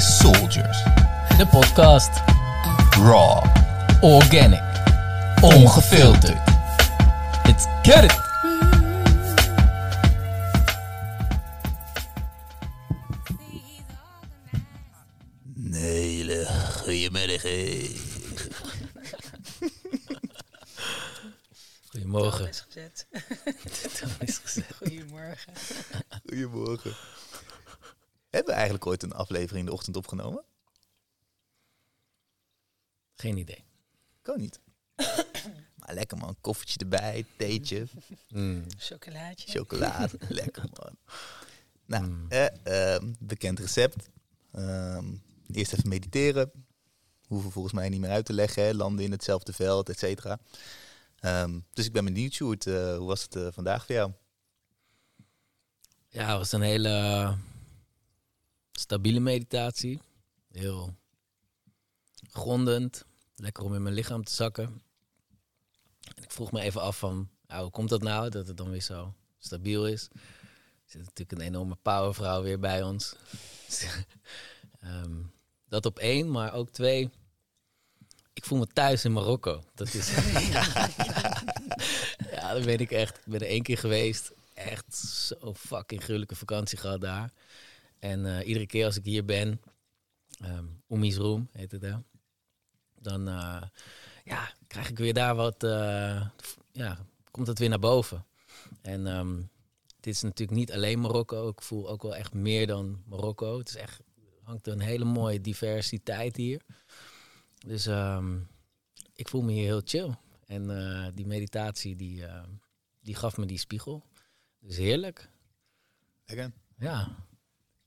is Soldiers. De podcast. Raw. Organic. Ongefilterd. Let's get it! Eigenlijk ooit een aflevering in de ochtend opgenomen? Geen idee. Kan niet. maar lekker man, koffietje erbij, theetje, Mm. Chocolaatje. chocolade. lekker man. Nou, Mm. eh, ehm, bekend recept. Ehm, eerst even mediteren. Hoeven volgens mij niet meer uit te leggen. Hè? Landen in hetzelfde veld, et cetera. Ehm, dus ik ben benieuwd, Sjoerd. eh, hoe was het eh, vandaag voor jou? Ja, het was een hele eh, stabiele meditatie. Heel grondend. Lekker om in mijn lichaam te zakken. En ik vroeg me even af van, ja, hoe komt dat nou dat het dan weer zo stabiel is? Er zit natuurlijk een enorme powervrouw weer bij ons. Ehm, dat op één, maar ook twee. Ik voel me thuis in Marokko. Dat is. ja, daar ben ik echt. Ik ben er één keer geweest. Echt zo'n fucking gruwelijke vakantie gehad daar. En eh, iedere keer als ik hier ben, um, Oemi's Room heet het daar, dan eh, ja, krijg ik weer daar wat, eh, ja, komt het weer naar boven. En ehm, dit is natuurlijk niet alleen Marokko. Ik voel ook wel echt meer dan Marokko. Het is echt, hangt een hele mooie diversiteit hier. Dus ehm, ik voel me hier heel chill. En die meditatie, die, die gaf me die spiegel. Dus heerlijk. Lekker. Ja.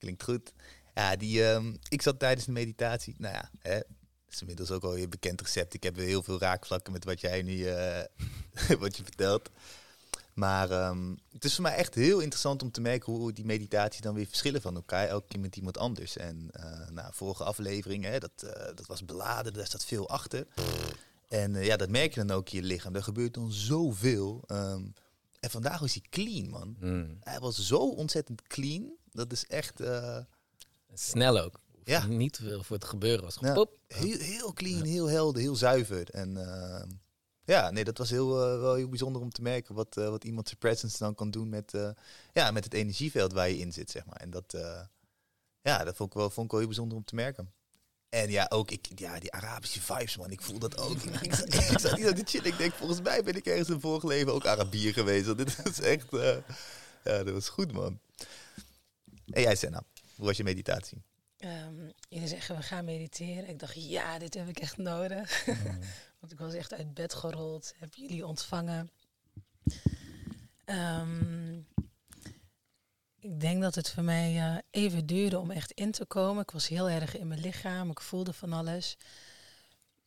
Klinkt goed. Ja, die, ehm, ik zat tijdens de meditatie. Nou ja, hè, is inmiddels ook al je bekend recept. Ik heb weer heel veel raakvlakken met wat jij nu eh, wat je vertelt. Maar ehm, het is voor mij echt heel interessant om te merken hoe die meditaties dan weer verschillen van elkaar. Elke keer met iemand anders. En uh, nou, vorige aflevering, hè, dat, uh, dat was beladen, daar staat veel achter. En uh, ja, dat merk je dan ook in je lichaam. Er gebeurt dan zoveel. Um, en vandaag was hij clean, man. Mm. Hij was zo ontzettend clean. Dat is echt... Uh, Snel ook. Ja. Niet veel voor het gebeuren was. Ja, pop. Heel, heel clean, heel helder, heel zuiver. En uh, ja, nee, dat was heel, uh, wel heel bijzonder om te merken wat, uh, wat iemand zijn presence dan kan doen met, ja, met het energieveld waar je in zit, zeg maar. En dat, ja, dat vond ik, wel, vond ik wel heel bijzonder om te merken. En ja, ook ik, ja, die Arabische vibes, man. Ik voel dat ook. ik, ik, ik zat niet aan de chill. Ik denk, volgens mij ben ik ergens in vorig leven ook Arabier geweest. Want dit is echt, ja, dat was goed, man. En jij, Senna, hoe was je meditatie? Um, jullie zeggen, we gaan mediteren. Ik dacht, ja, dit heb ik echt nodig. Mm. Want ik was echt uit bed gerold. Heb jullie ontvangen. Um, ik denk dat het voor mij uh, even duurde om echt in te komen. Ik was heel erg in mijn lichaam. Ik voelde van alles.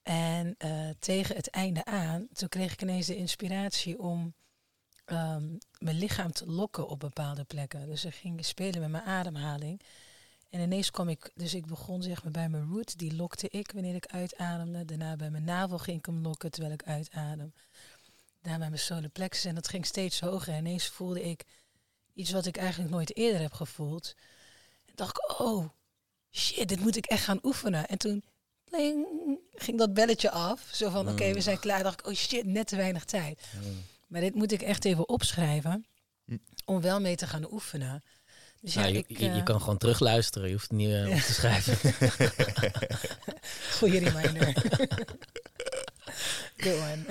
En uh, tegen het einde aan, toen kreeg ik ineens de inspiratie om um, mijn lichaam te lokken op bepaalde plekken. Dus ik ging spelen met mijn ademhaling. En ineens kwam ik, dus ik begon zeg maar bij mijn root, die lokte ik wanneer ik uitademde. Daarna bij mijn navel ging ik hem lokken terwijl ik uitadem. Daarna bij mijn solar plexus en dat ging steeds hoger. En ineens voelde ik iets wat ik eigenlijk nooit eerder heb gevoeld. En dacht ik, oh, shit, dit moet ik echt gaan oefenen. En toen pling, ging dat belletje af. Zo van, oké, okay, we zijn klaar. dacht ik, oh shit, net te weinig tijd. Mm. Maar dit moet ik echt even opschrijven. Mm. Om wel mee te gaan oefenen. Dus ja, ja je, ik, je, je, kan gewoon terugluisteren. Je hoeft het niet uh, op te schrijven. Goeie reminder. Good one.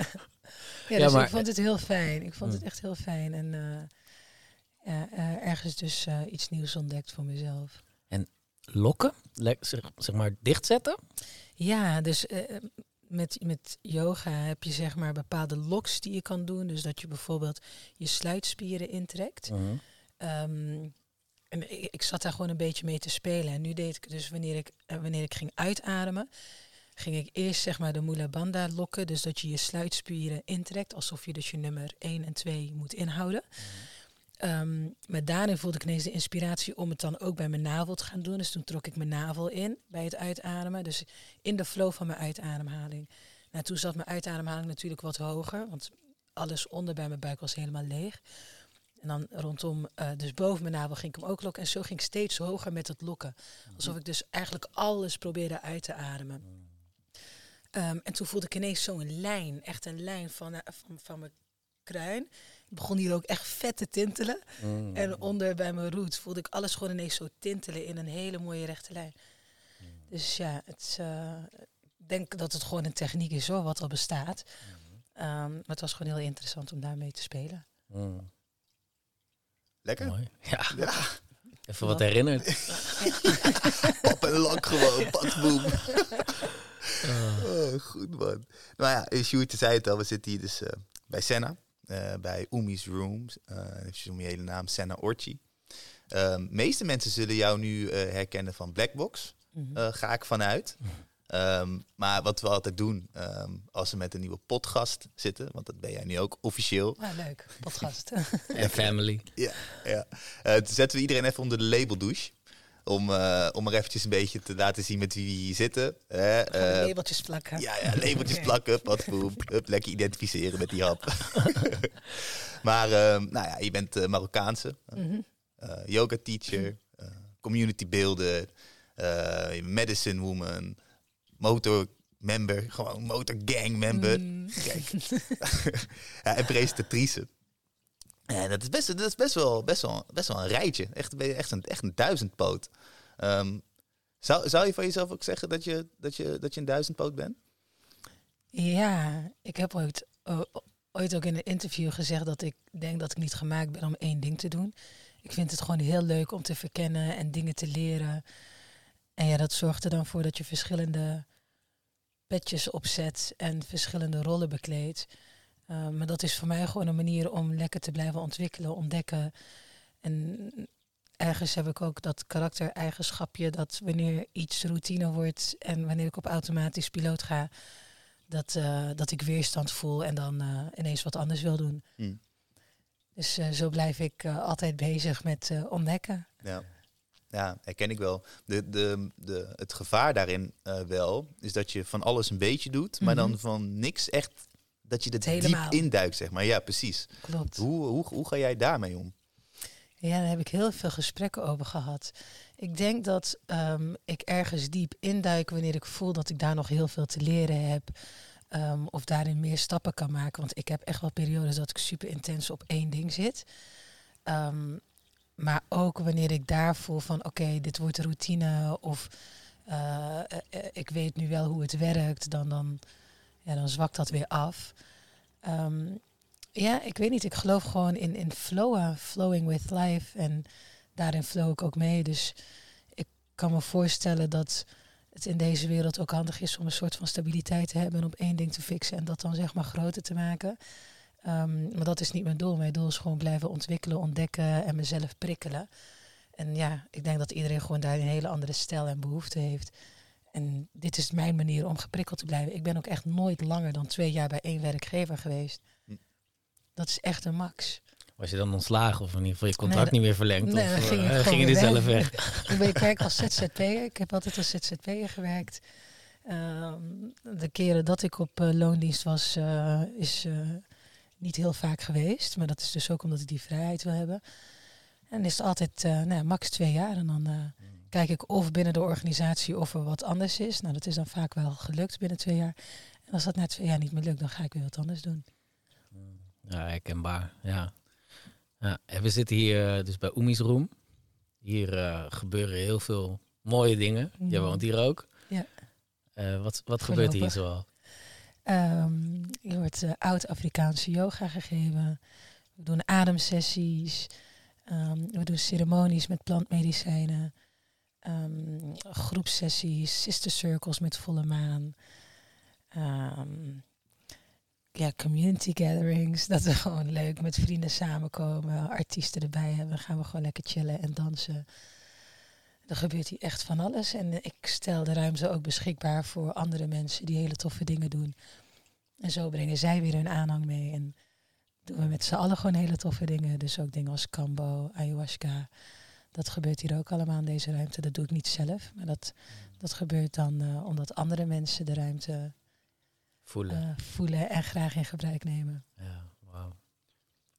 Ja, dus ja, maar, ik vond het heel fijn. Ik vond het echt heel fijn. En uh, uh, ergens dus uh, iets nieuws ontdekt voor mezelf. En lokken? Zeg, zeg maar dichtzetten? Ja, dus uh, met, met yoga heb je zeg maar bepaalde locks die je kan doen. Dus dat je bijvoorbeeld je sluitspieren intrekt. Mhm. -huh. Um, en ik, ik, zat daar gewoon een beetje mee te spelen. En nu deed ik dus wanneer ik, wanneer ik ging uitademen, ging ik eerst zeg maar de mula bandha lokken. Dus dat je je sluitspieren intrekt, alsof je dus je nummer 1 en 2 moet inhouden. Mm. Maar daarin voelde ik ineens de inspiratie om het dan ook bij mijn navel te gaan doen. Dus toen trok ik mijn navel in bij het uitademen. Dus in de flow van mijn uitademhaling. Nou, toen zat mijn uitademhaling natuurlijk wat hoger, want alles onder bij mijn buik was helemaal leeg. En dan rondom, eh, dus boven mijn navel ging ik hem ook lokken. En zo ging ik steeds hoger met het lokken. Alsof ik dus eigenlijk alles probeerde uit te ademen. Ehm, en toen voelde ik ineens zo'n lijn, echt een lijn van, eh, van, van mijn kruin. Ik begon hier ook echt vet te tintelen. Mm. En onder bij mijn roots voelde ik alles gewoon ineens zo tintelen in een hele mooie rechte lijn. Dus ja, het, is, eh, ik denk dat het gewoon een techniek is hoor, wat al bestaat. Ehm, maar het was gewoon heel interessant om daarmee te spelen. Mm. Lekker? Mooi. Ja, Ja, even wat herinnerd. pap en lak gewoon, patboom. Ah. Oh, goed man. Nou ja, Sjoerd zei het al, we zitten hier dus eh, bij Senna. Eh, bij Umi's Rooms. eh even om je hele naam, Senna Orchi. De meeste mensen zullen jou nu eh, herkennen van Blackbox. Mhm. eh, ga ik vanuit. Ehm, maar wat we altijd doen, ehm, als we met een nieuwe potgast zitten, want dat ben jij nu ook officieel. Ah, leuk, podcast. En family. Ja, ja. Eh, zetten we iedereen even onder de labeldouche. Om, eh, om er eventjes een beetje te laten zien met wie we hier zitten. We eh, labeltjes plakken. ja, ja, labeltjes plakken, padboom, up, lekker identificeren met die hap. maar ehm, nou ja, je bent eh, Marokkaanse, Mhm. yoga teacher, eh, community builder, medicine woman, motor member, gewoon motor gang member. Mm. Kijk. ja, en presentatrice. En dat is best, best, wel, best, wel, best wel een rijtje. Echt, echt, een, echt een duizendpoot. Ehm, zou, zou je van jezelf ook zeggen dat je, dat je, dat je een duizendpoot bent? Ja, ik heb ooit, ooit ook in een interview gezegd dat ik denk dat ik niet gemaakt ben om één ding te doen. Ik vind het gewoon heel leuk om te verkennen en dingen te leren. En ja, dat zorgt er dan voor dat je verschillende petjes opzet en verschillende rollen bekleedt. Uh, maar dat is voor mij gewoon een manier om lekker te blijven ontwikkelen, ontdekken. En ergens heb ik ook dat karaktereigenschapje dat wanneer iets routine wordt en wanneer ik op automatisch piloot ga, dat, uh, dat ik weerstand voel en dan uh, ineens wat anders wil doen. Hmm. Dus uh, zo blijf ik altijd bezig met ontdekken. Ja. Ja, herken ik wel. De, de, de, het gevaar daarin wel is dat je van alles een beetje doet, maar mm -hmm. dan van niks echt dat je er diep induikt, zeg maar. Ja, precies. Klopt. Hoe, hoe, hoe ga jij daarmee om? Ja, daar heb ik heel veel gesprekken over gehad. Ik denk dat um, ik ergens diep induik wanneer ik voel dat ik daar nog heel veel te leren heb. Um, of daarin meer stappen kan maken. Want ik heb echt wel periodes dat ik super intens op één ding zit. Um, maar ook wanneer ik daar voel van oké, okay, dit wordt routine of uh, uh, ik weet nu wel hoe het werkt, dan, dan, ja, dan zwakt dat weer af. Um, ja, ik weet niet, ik geloof gewoon in, in flowen, flowing with life en daarin flow ik ook mee. Dus ik kan me voorstellen dat het in deze wereld ook handig is om een soort van stabiliteit te hebben en op één ding te fixen en dat dan zeg maar groter te maken. Um, maar dat is niet mijn doel. Mijn doel is gewoon blijven ontwikkelen, ontdekken en mezelf prikkelen. En ja, ik denk dat iedereen gewoon daar een hele andere stijl en behoefte heeft. En dit is mijn manier om geprikkeld te blijven. Ik ben ook echt nooit langer dan twee jaar bij één werkgever geweest. Dat is echt een max. Was je dan ontslagen of in ieder geval je contract nee, niet meer verlengd? Nee, of dan ging, uh, ging je er zelf weg? ik, ben, ik werk als ZZP'er. Ik heb altijd als ZZP'er gewerkt. Um, de keren dat ik op uh, loondienst was, uh, is niet heel vaak geweest. Maar dat is dus ook omdat ik die vrijheid wil hebben. En is het altijd uh, nou, max twee jaar. En dan uh, mm. Kijk ik of binnen de organisatie of er wat anders is. Nou, dat is dan vaak wel gelukt binnen twee jaar. En als dat na twee jaar niet meer lukt, dan ga ik weer wat anders doen. Ja, herkenbaar. Ja. ja. En we zitten hier uh, dus bij Umi's Room. Hier uh, gebeuren heel veel mooie dingen. Mm. Jij woont hier ook. Ja. Uh, wat wat gebeurt hier zoal? Um, er wordt uh, oud-Afrikaanse yoga gegeven. We doen ademsessies. Um, we doen ceremonies met plantmedicijnen. Um, groepsessies, sister circles met volle maan. ja, community gatherings. Dat we gewoon leuk met vrienden samenkomen. Artiesten erbij hebben. Gaan we gewoon lekker chillen en dansen. Er gebeurt hier echt van alles. En ik stel de ruimte ook beschikbaar voor andere mensen die hele toffe dingen doen. En zo brengen zij weer hun aanhang mee. En doen we met z'n allen gewoon hele toffe dingen. Dus ook dingen als kambo, ayahuasca. Dat gebeurt hier ook allemaal in deze ruimte. Dat doe ik niet zelf. Maar dat, dat gebeurt dan uh, omdat andere mensen de ruimte voelen. Uh, voelen en graag in gebruik nemen. Ja, wow.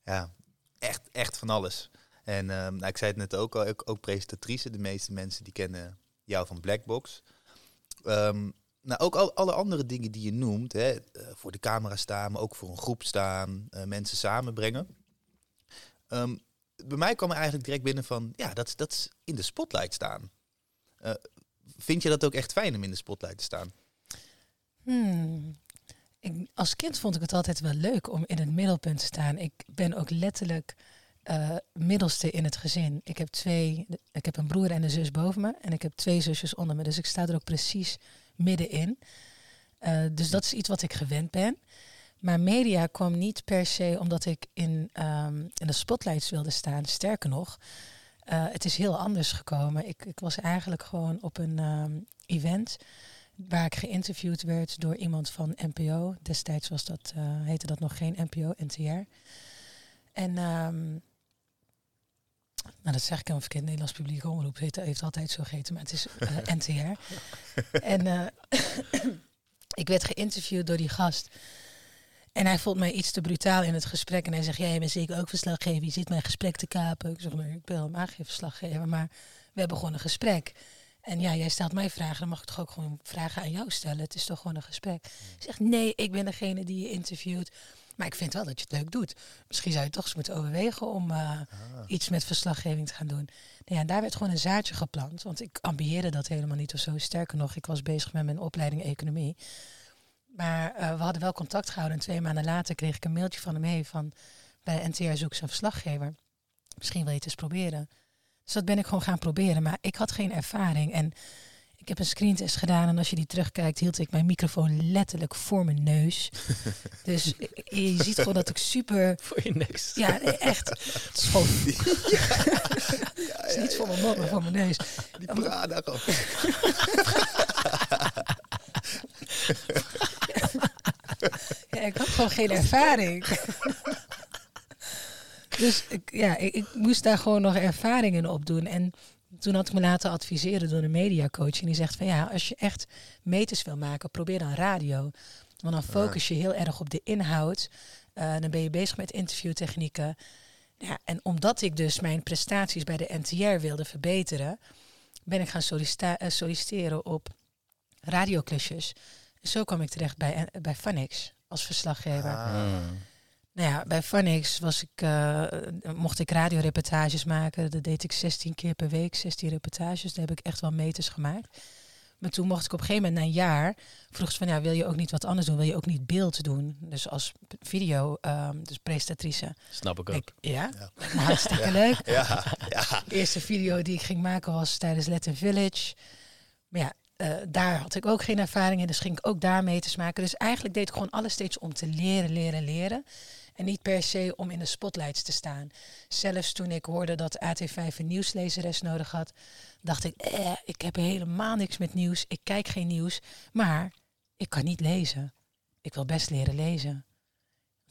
Ja, echt, echt van alles. En ehm, nou, ik zei het net ook al, ook, ook presentatrice. De meeste mensen die kennen jou van Blackbox. Ehm, nou, ook al, alle andere dingen die je noemt, hè, eh, voor de camera staan, maar ook voor een groep staan, eh, mensen samenbrengen. Ehm, bij mij kwam er eigenlijk direct binnen van, ja, dat, dat is in de spotlight staan. Eh, vind je dat ook echt fijn om in de spotlight te staan? Hmm. Als kind vond ik het altijd wel leuk om in het middelpunt te staan. Ik ben ook letterlijk eh, middelste in het gezin. Ik heb twee, ik heb een broer en een zus boven me en ik heb twee zusjes onder me. Dus ik sta er ook precies middenin. Eh, dus dat is iets wat ik gewend ben. Maar media kwam niet per se omdat ik in, ehm, in de spotlights wilde staan. Sterker nog, eh, het is heel anders gekomen. Ik, ik was eigenlijk gewoon op een ehm, event waar ik geïnterviewd werd door iemand van NPO. Destijds was dat, eh, heette dat nog geen NPO, NTR. En ehm, nou, dat zeg ik helemaal verkeerd. Nederlands publieke omroep heeft, heeft altijd zo geheten, maar het is eh, NTR. en ik werd geïnterviewd door die gast. En hij vond mij iets te brutaal in het gesprek. En hij zegt, jij bent zeker ook verslaggever. Je zit mijn gesprek te kapen. Ik zeg, nee, ik ben helemaal geen verslaggever. Maar we hebben gewoon een gesprek. En ja, jij stelt mij vragen. Dan mag ik toch ook gewoon vragen aan jou stellen. Het is toch gewoon een gesprek. Ik zeg, nee, ik ben degene die je interviewt. Maar ik vind wel dat je het leuk doet. Misschien zou je toch eens moeten overwegen om eh, iets met verslaggeving te gaan doen. Nou ja, daar werd gewoon een zaadje geplant. Want ik ambieerde dat helemaal niet of zo. Sterker nog, ik was bezig met mijn opleiding economie. Maar eh, we hadden wel contact gehouden. En twee maanden later kreeg ik een mailtje van hem mee van... bij NTR zoek een verslaggever. Misschien wil je het eens proberen. Dus dat ben ik gewoon gaan proberen. Maar ik had geen ervaring. En ik heb een screentest gedaan. En als je die terugkijkt, hield ik mijn microfoon letterlijk voor mijn neus. dus je je ziet gewoon dat ik super... Voor je neus. Ja, nee, echt. Het is gewoon... Het is niet voor mijn mond, maar voor mijn neus. Die Prada gewoon. Ja, ik had gewoon geen ervaring. dus ik, ja, ik, ik moest daar gewoon nog ervaring in opdoen. En toen had ik me laten adviseren door een mediacoach. En die zegt van ja, als je echt meters wil maken, probeer dan radio. Want dan focus je heel erg op de inhoud. Eh, dan ben je bezig met interviewtechnieken. Ja, en omdat ik dus mijn prestaties bij de NTR wilde verbeteren, ben ik gaan eh, solliciteren op radioklusjes. Zo kwam ik terecht bij, eh, bij Funix als verslaggever. Ah. Nou ja, bij Funix was ik, eh, mocht ik radioreportages maken. Dat deed ik 16 keer per week, 16 reportages. Daar heb ik echt wel meters gemaakt. Maar toen mocht ik op een gegeven moment, na een jaar, vroeg ze van ja, wil je ook niet wat anders doen? Wil je ook niet beeld doen? Dus als video, ehm, dus presentatrice. Snap ik ook. Ik, ja, Ja. hartstikke leuk. Ja, ja. De eerste video die ik ging maken was tijdens Let in Village. Maar ja, eh, daar had ik ook geen ervaring in, dus ging ik ook daar meters maken. Dus eigenlijk deed ik gewoon alles steeds om te leren, leren, leren. En niet per se om in de spotlights te staan. Zelfs toen ik hoorde dat AT5 een nieuwslezeres nodig had, dacht ik, eh, ik heb helemaal niks met nieuws. Ik kijk geen nieuws, maar ik kan niet lezen. Ik wil best leren lezen.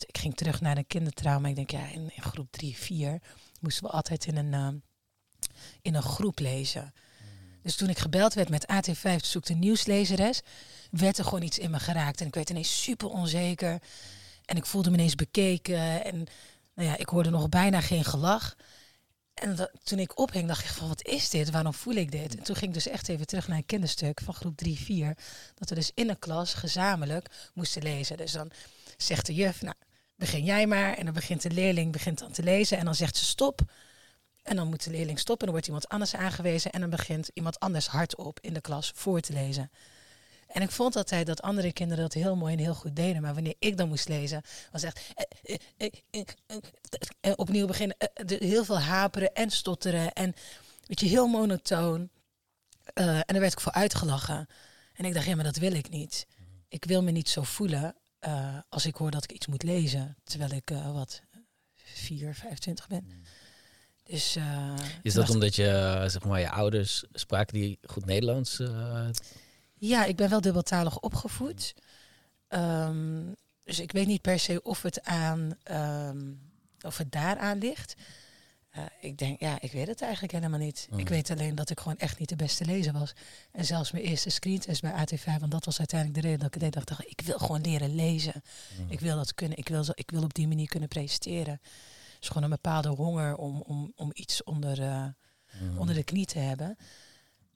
Ik ging terug naar een kindertrauma. Ik denk, ja, in, in groep 3, 4 moesten we altijd in een, eh, in een groep lezen. Dus toen ik gebeld werd met AT5, zoekt een nieuwslezeres, werd er gewoon iets in me geraakt. En ik werd ineens super onzeker. En ik voelde me ineens bekeken. En nou ja, ik hoorde nog bijna geen gelach. En toen ik ophing, dacht ik van, wat is dit? Waarom voel ik dit? En toen ging ik dus echt even terug naar een kinderstuk van groep 3, 4. Dat we dus in een klas gezamenlijk moesten lezen. Dus dan zegt de juf, nou, begin jij maar. En dan begint de leerling begint dan te lezen. En dan zegt ze stop. En dan moet de leerling stoppen. En dan wordt iemand anders aangewezen. En dan begint iemand anders hardop in de klas voor te lezen. En ik vond altijd dat andere kinderen dat heel mooi en heel goed deden. Maar wanneer ik dan moest lezen, was echt eh, eh, eh, eh, opnieuw beginnen. heel veel haperen en stotteren. En weet je, heel monotoon. En daar werd ik voor uitgelachen. En ik dacht, ja, maar dat wil ik niet. Ik wil me niet zo voelen als ik hoor dat ik iets moet lezen. Terwijl ik, eh, wat, 4, 25 ben. Dus, eh, Is dat omdat je, eh, zeg maar, je ouders spraken die goed Nederlands? eh, Ja, ik ben wel dubbeltalig opgevoed. Ehm, dus ik weet niet per se of het aan ehm, of het daaraan ligt. Ik denk, ja, ik weet het eigenlijk helemaal niet. Mm. Ik weet alleen dat ik gewoon echt niet de beste lezer was. En zelfs mijn eerste screentest bij AT5, want dat was uiteindelijk de reden dat ik deed. dacht ik, ik wil gewoon leren lezen. Mm. Ik wil dat kunnen. Ik wil, zo, ik wil op die manier kunnen presenteren. Is gewoon een bepaalde honger om, om, om iets onder, uh, onder de knie te hebben.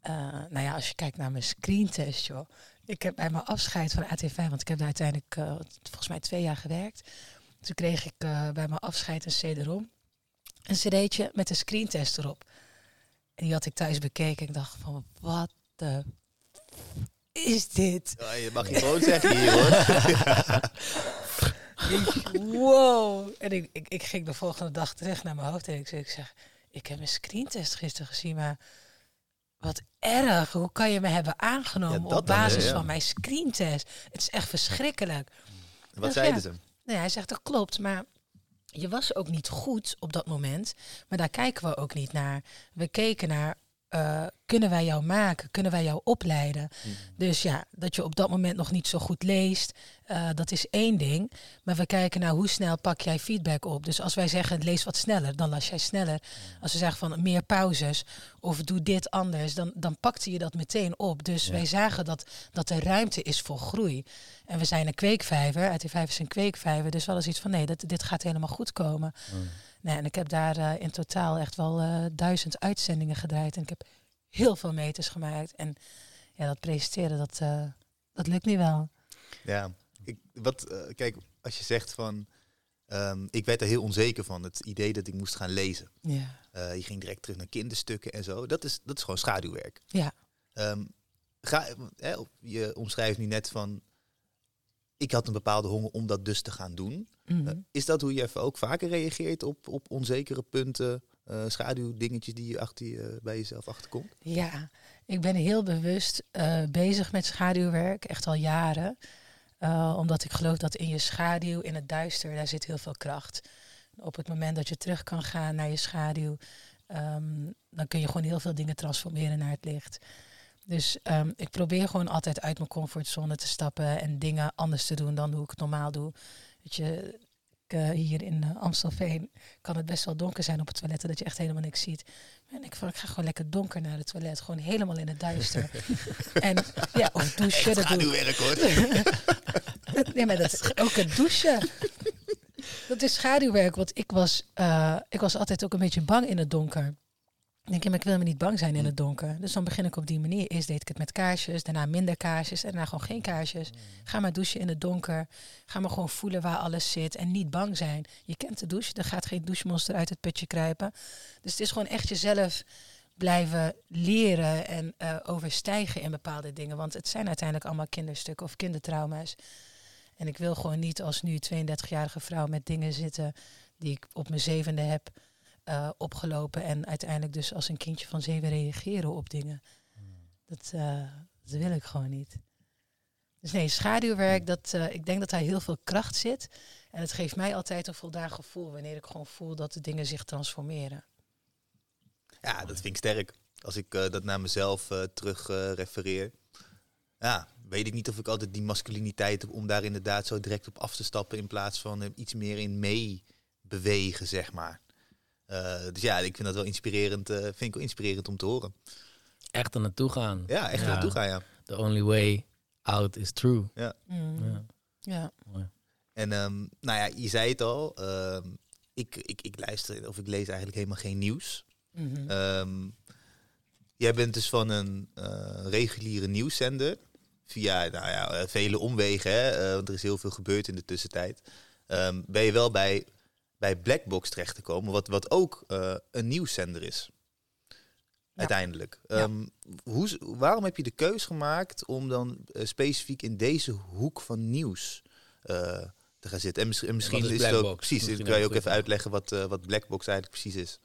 Uh, nou ja, als je kijkt naar mijn screentest, joh. Ik heb bij mijn afscheid van AT5, want ik heb daar uiteindelijk uh, volgens mij twee jaar gewerkt. Toen kreeg ik bij mijn afscheid een CD-ROM. Een cd'tje met een screentest erop. En die had ik thuis bekeken. Ik dacht van, wat de is dit? Ja, je mag je gewoon zeggen hier hoor. wow. En ik, ik, ik, ging de volgende dag terug naar mijn hoofd en ik, ik zeg, ik heb een screentest gisteren gezien, maar wat erg. Hoe kan je me hebben aangenomen op basis van mijn screentest? Het is echt verschrikkelijk. Wat zeiden ze? Nee, hij zegt dat klopt, maar je was ook niet goed op dat moment. Maar daar kijken we ook niet naar. We keken naar uh, kunnen wij jou maken? Kunnen wij jou opleiden? Mhm. Dus ja, dat je op dat moment nog niet zo goed leest, uh, dat is één ding. Maar we kijken naar hoe snel pak jij feedback op. Dus als wij zeggen lees wat sneller, dan las jij sneller. Als we zeggen van meer pauzes of doe dit anders, dan, dan pakte je dat meteen op. Dus wij zagen dat, dat er ruimte is voor groei. En we zijn een kweekvijver, uit die vijver is een kweekvijver. Dus wel eens iets van nee, dat, dit gaat helemaal goed komen. Nee, en ik heb daar uh, in totaal echt wel uh, duizend uitzendingen gedraaid. En ik heb heel veel meters gemaakt. En ja, dat presenteren, dat, uh, dat lukt niet wel. Ja, ik, wat, kijk, als je zegt van... Um, ik werd er heel onzeker van, het idee dat ik moest gaan lezen. Ja. je ging direct terug naar kinderstukken en zo. Dat is, dat is gewoon schaduwwerk. Ja. Um, ga, je omschrijft nu net van ik had een bepaalde honger om dat dus te gaan doen. Mhm. Eh, is dat hoe je even ook vaker reageert op, op onzekere punten, uh, schaduwdingetjes die je achter je, bij jezelf achterkomt? Ja, ik ben heel bewust uh, bezig met schaduwwerk, echt al jaren. omdat ik geloof dat in je schaduw, in het duister, daar zit heel veel kracht. Op het moment dat je terug kan gaan naar je schaduw, um, dan kun je gewoon heel veel dingen transformeren naar het licht. Dus um, ik probeer gewoon altijd uit mijn comfortzone te stappen en dingen anders te doen dan hoe ik het normaal doe. Weet je, ik, uh, hier in uh, Amstelveen kan het best wel donker zijn op het toilet, dat je echt helemaal niks ziet. En ik, ik ga gewoon lekker donker naar het toilet, gewoon helemaal in het duister. en ja, of douchen. Dat doe werk hoor. nee, maar dat is ook het douchen. Dat is schaduwwerk, want ik was, uh, ik was altijd ook een beetje bang in het donker denk ik, maar ik wil me niet bang zijn in het donker. Dus dan begin ik op die manier. Eerst deed ik het met kaarsjes, daarna minder kaarsjes en daarna gewoon geen kaarsjes. Ga maar douchen in het donker. Ga maar gewoon voelen waar alles zit en niet bang zijn. Je kent de douche, er gaat geen douchemonster uit het putje kruipen. Dus het is gewoon echt jezelf blijven leren en uh, overstijgen in bepaalde dingen. Want het zijn uiteindelijk allemaal kinderstukken of kindertrauma's. En ik wil gewoon niet als nu 32-jarige vrouw met dingen zitten die ik op mijn zevende heb uh, opgelopen. En uiteindelijk dus als een kindje van zeven reageren op dingen. Dat, uh, dat wil ik gewoon niet. Dus nee, schaduwwerk, dat, uh, ik denk dat daar heel veel kracht zit. En het geeft mij altijd een voldaan gevoel wanneer ik gewoon voel dat de dingen zich transformeren. Ja, dat vind ik sterk. Als ik dat naar mezelf terug refereer. Ja, weet ik niet of ik altijd die masculiniteit heb om daar inderdaad zo direct op af te stappen in plaats van iets meer in mee bewegen, zeg maar. Uh, dus ja, ik vind dat wel inspirerend, uh, vind ik wel inspirerend om te horen. Echt er naartoe gaan. Ja, echt er naartoe gaan, ja. The only way out is true. Ja. Mm. ja. ja. En um, nou ja, je zei het al, uh, ik, ik, ik luister of ik lees eigenlijk helemaal geen nieuws. Mm -hmm. um, jij bent dus van een uh, reguliere nieuwszender via nou ja, vele omwegen, hè, want er is heel veel gebeurd in de tussentijd. Um, ben je wel bij bij Blackbox terecht te komen, wat, wat ook uh, een nieuwszender is. Uiteindelijk. Um, hoe, waarom heb je de keus gemaakt om dan uh, specifiek in deze hoek van nieuws uh, te gaan zitten? En, mis en misschien is, is het ook precies. Misschien kan je ook even uitleggen wat, wat Blackbox eigenlijk precies is.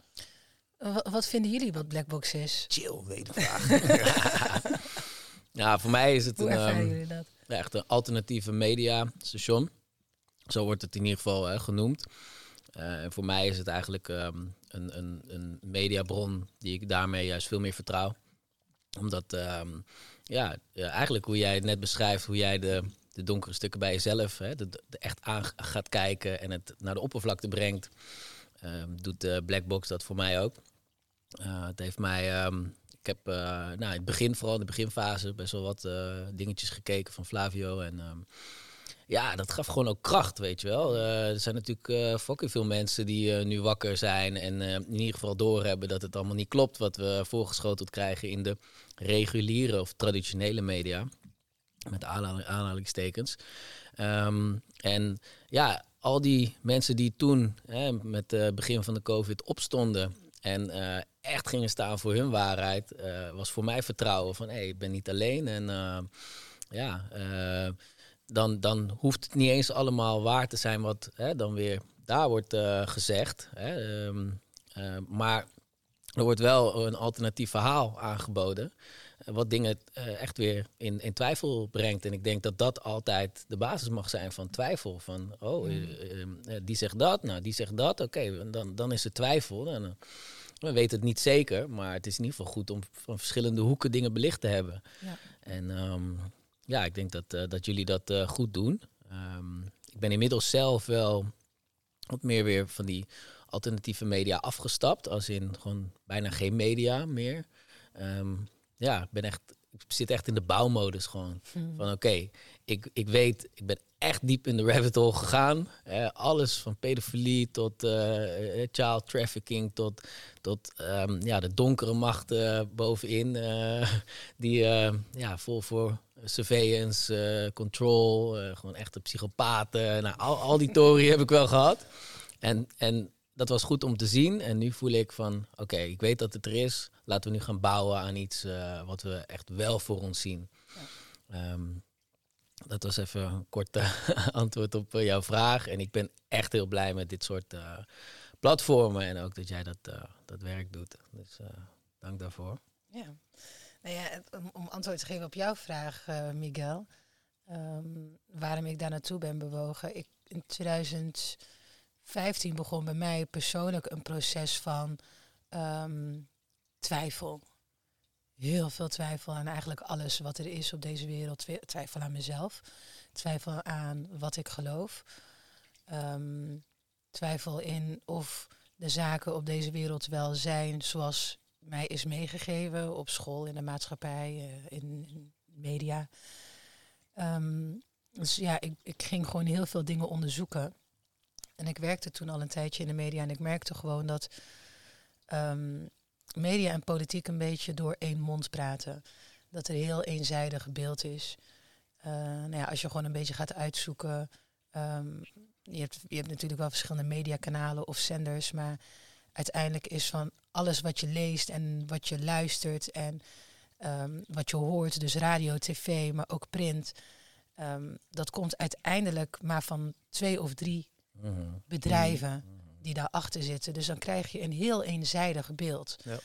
wat vinden jullie wat Blackbox is? Chill, wedervraag. ja, voor mij is het Hoe een, um, jullie dat? echt een alternatieve media station. Zo wordt het in ieder geval genoemd. Uh, en voor mij is het eigenlijk um, een, een, een mediabron die ik daarmee juist veel meer vertrouw. Omdat, um, ja, eigenlijk hoe jij het net beschrijft, hoe jij de, de donkere stukken bij jezelf hè, de, echt aan gaat kijken en het naar de oppervlakte brengt, um, doet de Blackbox dat voor mij ook. Het heeft mij, ik heb nou, in het begin, vooral in de beginfase, best wel wat dingetjes gekeken van Flavio en ja, dat gaf gewoon ook kracht, weet je wel. Eh, er zijn natuurlijk uh, fucking veel mensen die nu wakker zijn en in ieder geval doorhebben dat het allemaal niet klopt wat we voorgeschoteld krijgen in de reguliere of traditionele media. Met aanhalingstekens. Um, en ja, al die mensen die toen hè, met het begin van de COVID opstonden en echt gingen staan voor hun waarheid, was voor mij vertrouwen van hé, hey, ik ben niet alleen. En ja, dan, dan hoeft het niet eens allemaal waar te zijn wat hè, dan weer daar wordt gezegd. Hè, um, maar er wordt wel een alternatief verhaal aangeboden wat dingen uh, echt weer in, in twijfel brengt. En ik denk dat dat altijd de basis mag zijn van twijfel. Van, oh, uh, die zegt dat, nou, die zegt dat. Oké, dan, dan is er twijfel. Dan, we weten het niet zeker, maar het is in ieder geval goed om van verschillende hoeken dingen belicht te hebben. Ja. En um, ja, ik denk dat, dat jullie dat goed doen. Um, ik ben inmiddels zelf wel wat meer weer van die alternatieve media afgestapt. Als in gewoon bijna geen media meer. Um, ja, ik ben echt, ik zit echt in de bouwmodus gewoon. Hmm. Van oké, ik, ik weet, ik ben echt diep in de rabbit hole gegaan. alles van pedofilie tot uh, child trafficking tot, tot um, ja, de donkere machten bovenin. Uh, die ja, vol voor surveillance, control, gewoon echte psychopaten. Nou, al, al die theorieën heb ik wel gehad. En, en dat was goed om te zien. En nu voel ik van, oké, ik weet dat het er is. Laten we nu gaan bouwen aan iets uh, wat we echt wel voor ons zien. Ja. Um, dat was even een korte antwoord op jouw vraag. En ik ben echt heel blij met dit soort platformen. En ook dat jij dat, dat werk doet. Dus dank daarvoor. Ja. Nou ja, om, antwoord te geven op jouw vraag, Miguel. Um, waarom ik daar naartoe ben bewogen. Ik, in 2000 15 begon bij mij persoonlijk een proces van ehm, twijfel. Heel veel twijfel aan eigenlijk alles wat er is op deze wereld. Twijfel aan mezelf. Twijfel aan wat ik geloof. Ehm, twijfel in of de zaken op deze wereld wel zijn zoals mij is meegegeven op school, in de maatschappij, uh, in, in, media. Ehm, dus ja, ik, ik ging gewoon heel veel dingen onderzoeken. En ik werkte toen al een tijdje in de media en ik merkte gewoon dat um, media en politiek een beetje door één mond praten. Dat er een heel eenzijdig beeld is. Uh, nou ja, als je gewoon een beetje gaat uitzoeken. Um, je, hebt, je hebt natuurlijk wel verschillende mediakanalen of zenders, maar uiteindelijk is van alles wat je leest en wat je luistert en um, wat je hoort, dus radio, tv, maar ook print, um, dat komt uiteindelijk maar van twee of drie Mhm. bedrijven mhm. die daarachter zitten. Dus dan krijg je een heel eenzijdig beeld. Ja.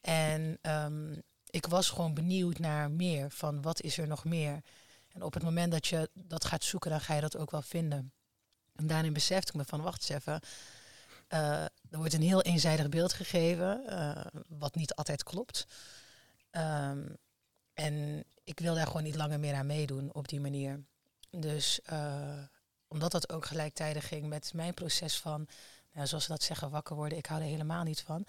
En um, ik was gewoon benieuwd naar meer, van wat is er nog meer. En op het moment dat je dat gaat zoeken, dan ga je dat ook wel vinden. En daarin besefte ik me van, wacht eens even. Uh, er wordt een heel eenzijdig beeld gegeven, uh, wat niet altijd klopt. Um, en ik wil daar gewoon niet langer meer aan meedoen op die manier. Dus uh, omdat dat ook gelijktijdig ging met mijn proces van, nou, zoals ze dat zeggen, wakker worden. Ik hou er helemaal niet van.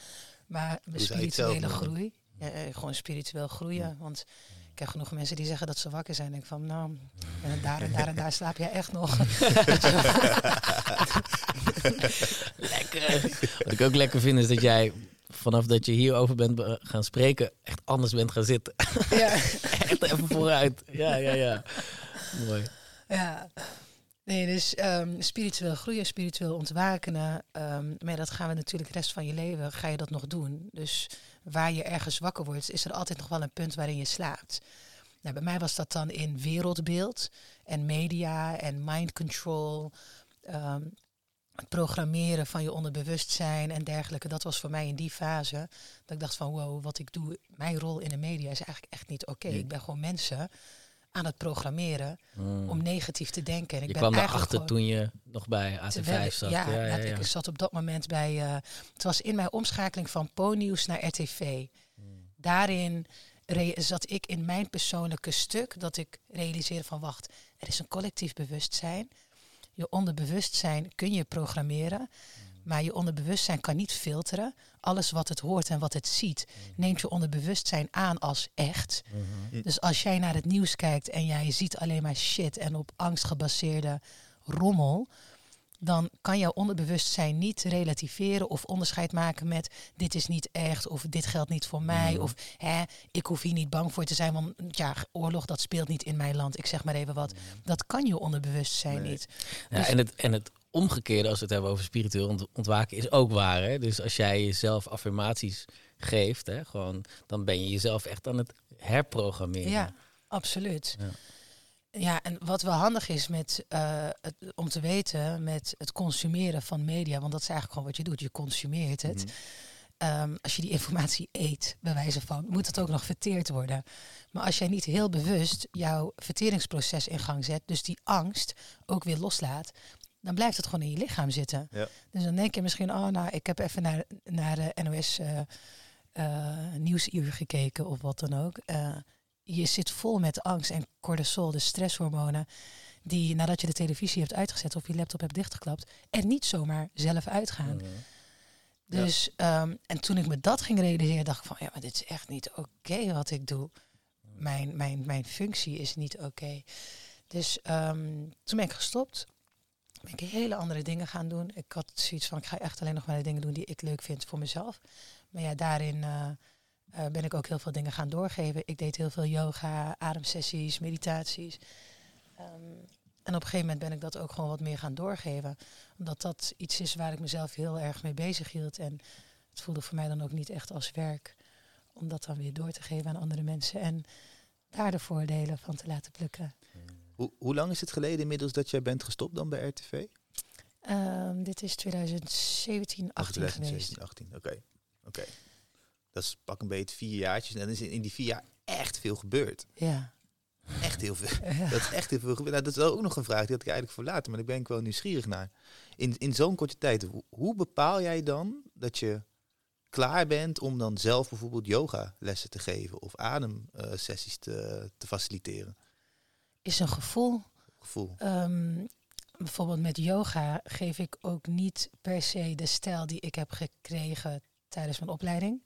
Maar mijn spirituele groei. Ja, eh, gewoon spiritueel groeien. Want ik heb genoeg mensen die zeggen dat ze wakker zijn. En ik van, nou, en daar en daar en daar slaap jij echt nog. lekker. Wat ik ook lekker vind is dat jij vanaf dat je hierover bent gaan spreken, echt anders bent gaan zitten. Ja. echt even vooruit. Ja, ja, ja. Mooi. Ja. Nee, dus um, spiritueel groeien, spiritueel ontwakenen. Um, maar dat gaan we natuurlijk de rest van je leven, ga je dat nog doen. Dus waar je ergens wakker wordt, is er altijd nog wel een punt waarin je slaapt. Nou, bij mij was dat dan in wereldbeeld en media en mind control. Um, het programmeren van je onderbewustzijn en dergelijke. Dat was voor mij in die fase. Dat ik dacht van wow, wat ik doe, mijn rol in de media is eigenlijk echt niet oké. Ik ben gewoon mensen aan het programmeren hmm. om negatief te denken. En ik je ben kwam erachter toen je nog bij AT5 zat. Ja, ja, ja, ik zat op dat moment bij... Uh, het was in mijn omschakeling van Po-nieuws naar RTV. Hmm. Daarin zat ik in mijn persoonlijke stuk dat ik realiseerde van... wacht, er is een collectief bewustzijn. Je onderbewustzijn kun je programmeren. Maar je onderbewustzijn kan niet filteren. Alles wat het hoort en wat het ziet, neemt je onderbewustzijn aan als echt. Mhm. Dus als jij naar het nieuws kijkt en jij ziet alleen maar shit en op angst gebaseerde rommel, dan kan jouw onderbewustzijn niet relativeren of onderscheid maken met dit is niet echt of dit geldt niet voor mij Mhm. of hè, ik hoef hier niet bang voor te zijn, want ja, oorlog dat speelt niet in mijn land. Ik zeg maar even wat. Dat kan je onderbewustzijn Nee. niet. Ja, Dus- en, het, en het omgekeerde, als we het hebben over spiritueel ont- ontwaken, is ook waar. Hè? Dus als jij jezelf affirmaties geeft, hè, gewoon, dan ben je jezelf echt aan het herprogrammeren. Ja, absoluut. Ja. Ja. en wat wel handig is met, eh, het, om te weten met het consumeren van media, want dat is eigenlijk gewoon wat je doet, je consumeert het. Mhm. Ehm, als je die informatie eet, bij wijze van, moet het ook nog verteerd worden. Maar als jij niet heel bewust jouw verteringsproces in gang zet, dus die angst ook weer loslaat, dan blijft het gewoon in je lichaam zitten. Ja. Dus dan denk je misschien, oh nou, ik heb even naar, naar de NOS eh, eh, Nieuwsuur gekeken of wat dan ook. Eh, je zit vol met angst en cortisol, de stresshormonen, die nadat je de televisie hebt uitgezet of je laptop hebt dichtgeklapt, er niet zomaar zelf uitgaan. Mhm. Dus, ehm, en toen ik me dat ging realiseren, dacht ik van, ja, maar dit is echt niet oké wat ik doe. Mijn, mijn, mijn functie is niet oké. Dus ehm, toen ben ik gestopt. Ik hele andere dingen gaan doen. Ik had zoiets van, ik ga echt alleen nog maar de dingen doen die ik leuk vind voor mezelf. Maar ja, daarin eh, eh, ben ik ook heel veel dingen gaan doorgeven. Ik deed heel veel yoga, ademsessies, meditaties. Ehm, en op een gegeven moment ben ik dat ook gewoon wat meer gaan doorgeven. Omdat dat iets is waar ik mezelf heel erg mee bezig hield. En het voelde voor mij dan ook niet echt als werk. Om dat dan weer door te geven aan andere mensen. En daar de voordelen van te laten plukken. Hoe, hoe lang is het geleden inmiddels dat jij bent gestopt dan bij RTV? Ehm, dit is 2017, 18 geweest. 2017, 18, oké. Oké. Dat is pak een beetje vier jaartjes. En dan is in, die vier jaar echt veel gebeurd. Ja. Echt heel veel. Ja. Dat is echt heel veel gebeurd. Nou, dat is ook nog een vraag die had ik eigenlijk voor later. Maar daar ben ik wel nieuwsgierig naar. In, in zo'n korte tijd, hoe, hoe bepaal jij dan dat je klaar bent om dan zelf bijvoorbeeld yoga lessen te geven of ademsessies te, te faciliteren? Is een gevoel. Gevoel. Ehm, bijvoorbeeld met yoga geef ik ook niet per se de stijl die ik heb gekregen tijdens mijn opleiding.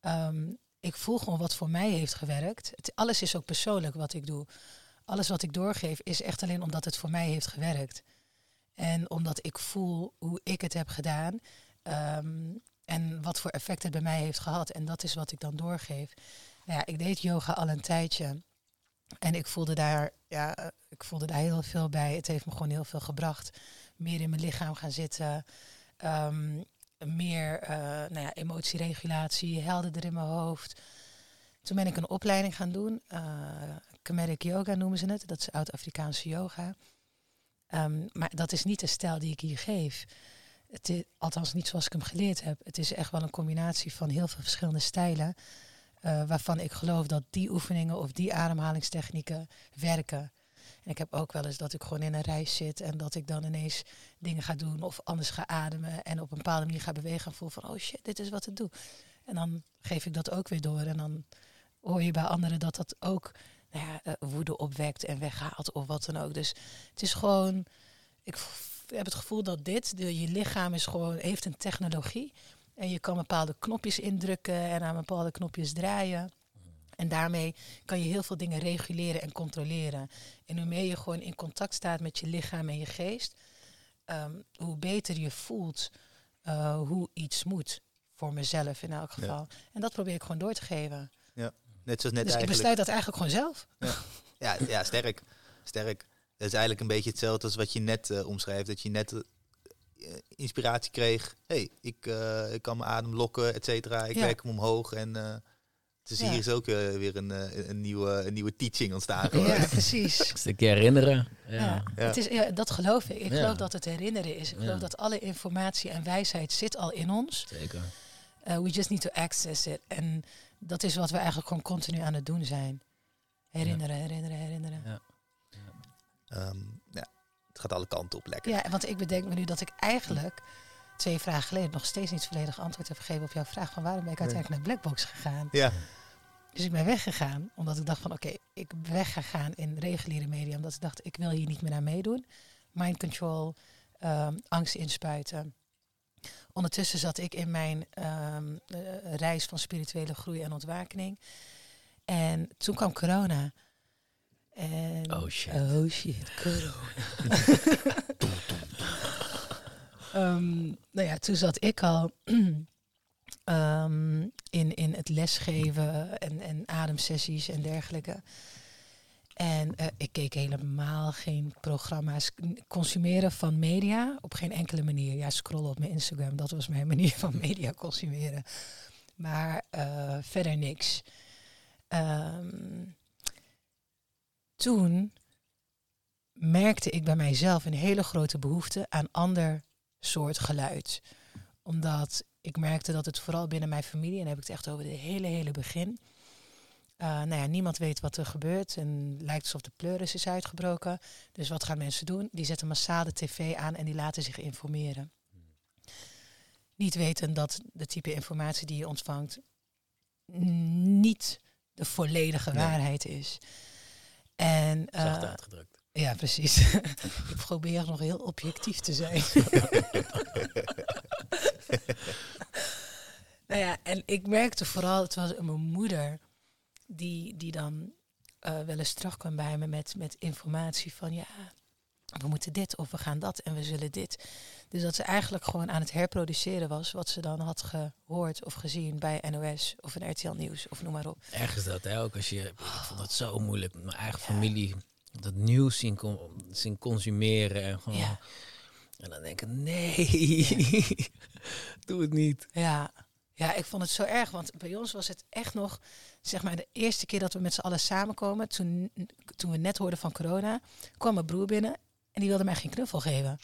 Ehm, ik voel gewoon wat voor mij heeft gewerkt. Het, alles is ook persoonlijk wat ik doe. Alles wat ik doorgeef is echt alleen omdat het voor mij heeft gewerkt. En omdat ik voel hoe ik het heb gedaan. ehm, en wat voor effect het bij mij heeft gehad. En dat is wat ik dan doorgeef. Nou ja, ik deed yoga al een tijdje. En ik voelde daar, ja, ik voelde daar heel veel bij. Het heeft me gewoon heel veel gebracht. Meer in mijn lichaam gaan zitten. Ehm, meer eh, nou ja, emotieregulatie, helderder in mijn hoofd. Toen ben ik een opleiding gaan doen. Comedic yoga noemen ze het. Dat is oud-Afrikaanse yoga. Ehm, maar dat is niet de stijl die ik hier geef. Het is, althans niet zoals ik hem geleerd heb. Het is echt wel een combinatie van heel veel verschillende stijlen. Eh, waarvan ik geloof dat die oefeningen of die ademhalingstechnieken werken. En ik heb ook wel eens dat ik gewoon in een reis zit en dat ik dan ineens dingen ga doen of anders ga ademen en op een bepaalde manier ga bewegen en voel van oh shit, dit is wat ik doe. En dan geef ik dat ook weer door en dan hoor je bij anderen dat dat ook nou ja, eh, woede opwekt en weghaalt of wat dan ook. Dus het is gewoon, ik heb het gevoel dat dit, je lichaam is gewoon, heeft een technologie. En je kan bepaalde knopjes indrukken en aan bepaalde knopjes draaien. En daarmee kan je heel veel dingen reguleren en controleren. En hoe meer je gewoon in contact staat met je lichaam en je geest, ehm, hoe beter je voelt eh, hoe iets moet. Voor mezelf in elk Ja. geval. En dat probeer ik gewoon door te geven. Net zoals net dus ik eigenlijk. besluit dat eigenlijk gewoon zelf. Ja, ja, sterk. Sterk. Dat is eigenlijk een beetje hetzelfde als wat je net eh, omschrijft. Dat je net inspiratie kreeg. hey, ik, eh, ik kan mijn adem lokken, et cetera. Ik Ja. werk hem omhoog. En eh, dus Ja. hier is ook eh, weer een, eh, een, nieuwe, een nieuwe teaching ontstaan. gewoon. Ja, precies. Een stukje herinneren. Ja. Ja. Ja. Het is, ja, dat geloof ik. Ik Ja. geloof dat het herinneren is. Ik geloof Ja. dat alle informatie en wijsheid zit al in ons. Zeker. Uh, we just need to access it. En dat is wat we eigenlijk gewoon continu aan het doen zijn. Herinneren, herinneren, herinneren. Ja. Het gaat alle kanten op lekker. Ja, want ik bedenk me nu dat ik eigenlijk twee vragen geleden nog steeds niet volledig antwoord heb gegeven op jouw vraag van waarom ben ik uiteindelijk naar Blackbox gegaan. Ja. Dus ik ben weggegaan omdat ik dacht van oké, ik ben weggegaan in reguliere media omdat ik dacht ik wil hier niet meer aan meedoen. Mind control, ehm, angst inspuiten. Ondertussen zat ik in mijn ehm, eh, reis van spirituele groei en ontwakening. En toen kwam corona. En, Oh, shit. Oh shit, corona. Ehm, nou ja, toen zat ik al ehm, in, in het lesgeven en, en ademsessies en dergelijke. En eh, ik keek helemaal geen programma's consumeren van media op geen enkele manier. Ja, scrollen op mijn Instagram, dat was mijn manier van media consumeren. Maar eh, verder niks. Ehm, toen merkte ik bij mijzelf een hele grote behoefte aan ander soort geluid. Omdat ik merkte dat het vooral binnen mijn familie, en dan heb ik het echt over het hele, hele begin. Uh, nou ja, niemand weet wat er gebeurt en lijkt alsof de pleuris is uitgebroken. Dus wat gaan mensen doen? Die zetten massaal de tv aan en die laten zich informeren. Niet weten dat de type informatie die je ontvangt niet de volledige waarheid is. En, eh, Zacht uitgedrukt. ja, precies. ik probeer nog heel objectief te zijn. nou ja, en ik merkte vooral, het was mijn moeder die, die dan eh, wel eens terugkwam bij me met, met informatie van ja, we moeten dit of we gaan dat en we zullen dit. Dus dat ze eigenlijk gewoon aan het herproduceren was wat ze dan had gehoord of gezien bij NOS of een RTL Nieuws of noem maar op. Ergens dat, hè? Ook als je... Ik vond het zo moeilijk met mijn eigen familie. Dat nieuws zien, zien consumeren en gewoon... Ja. En dan denk ik, nee, doe het niet. Ja. ja, ik vond het zo erg, want bij ons was het echt nog, zeg maar, de eerste keer dat we met z'n allen samenkomen, toen, toen we net hoorden van corona, kwam mijn broer binnen en die wilde mij geen knuffel geven.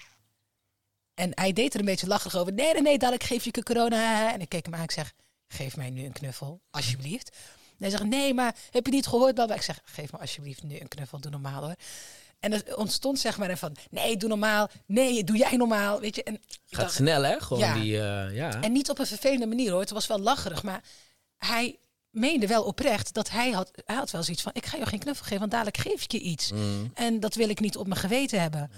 En hij deed er een beetje lacherig over. Nee, nee, nee, dadelijk geef je corona. En ik keek hem aan, ik zeg, geef mij nu een knuffel, alsjeblieft. En hij zegt, nee, maar heb je niet gehoord? Baba? Ik zeg, geef me alsjeblieft nu een knuffel, doe normaal hoor. En er ontstond zeg maar van, nee, doe normaal. Nee, doe jij normaal. Weet je, en Gaat dacht, snel, hè? Gewoon Ja. die, eh, ja. en niet op een vervelende manier hoor. Het was wel lacherig. Maar hij meende wel oprecht dat hij had, hij had wel zoiets van... ik ga je geen knuffel geven, want dadelijk geef ik je iets. Mm. En dat wil ik niet op mijn geweten hebben.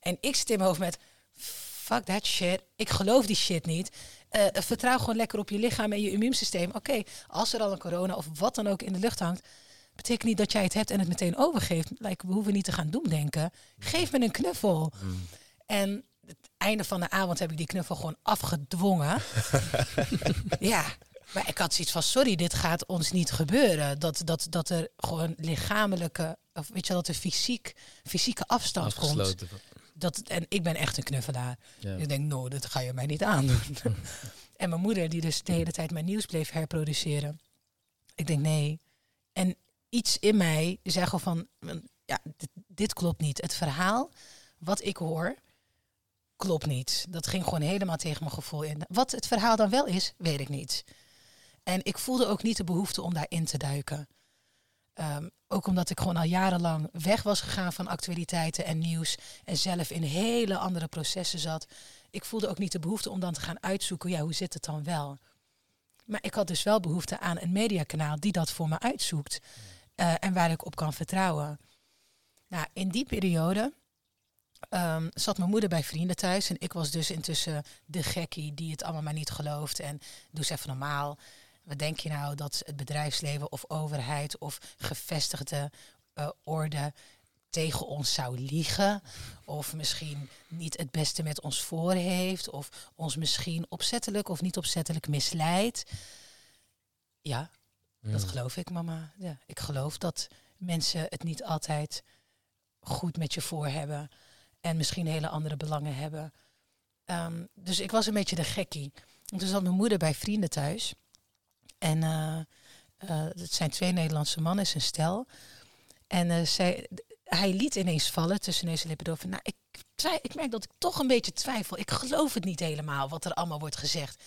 En ik zit in mijn hoofd met... fuck that shit. Ik geloof die shit niet. Eh, vertrouw gewoon lekker op je lichaam en je immuunsysteem. Oké, als er al een corona of wat dan ook in de lucht hangt... betekent niet dat jij het hebt en het meteen overgeeft. Like, we hoeven niet te gaan doemdenken. Geef me een knuffel. Mm. En het einde van de avond heb ik die knuffel gewoon afgedwongen. ja, maar ik had zoiets van, sorry, dit gaat ons niet gebeuren. Dat, dat, dat er gewoon lichamelijke, of weet je, dat er fysiek, fysieke afstand komt. Dat, en ik ben echt een knuffelaar. Ja. Ik denk, no, dat ga je mij niet aandoen. en mijn moeder, die dus de hele tijd mijn nieuws bleef herproduceren. Ik denk, nee. En iets in mij zei gewoon van, ja, dit, dit klopt niet. Het verhaal wat ik hoor, klopt niet. Dat ging gewoon helemaal tegen mijn gevoel in. Wat het verhaal dan wel is, weet ik niet. En ik voelde ook niet de behoefte om daarin te duiken. Ehm, ook omdat ik gewoon al jarenlang weg was gegaan van actualiteiten en nieuws. En zelf in hele andere processen zat. Ik voelde ook niet de behoefte om dan te gaan uitzoeken, ja, hoe zit het dan wel? Maar ik had dus wel behoefte aan een mediakanaal die dat voor me uitzoekt. eh, en waar ik op kan vertrouwen. Nou, in die periode ehm, zat mijn moeder bij vrienden thuis. En ik was dus intussen de gekkie die het allemaal maar niet gelooft. En doe eens even normaal. Wat denk je nou dat het bedrijfsleven of overheid of gevestigde eh, orde tegen ons zou liegen? Of misschien niet het beste met ons voor heeft? Of ons misschien opzettelijk of niet opzettelijk misleidt? Ja, dat Mm. geloof ik, mama. Ja, ik geloof dat mensen het niet altijd goed met je voor hebben. En misschien hele andere belangen hebben. Ehm, dus ik was een beetje de gekkie. En toen zat mijn moeder bij vrienden thuis. En eh, eh, het zijn twee Nederlandse mannen, is een stel. En eh, zij, hij liet ineens vallen tussen en lippen door van... Nou, ik, ik merk dat ik toch een beetje twijfel. Ik geloof het niet helemaal, wat er allemaal wordt gezegd.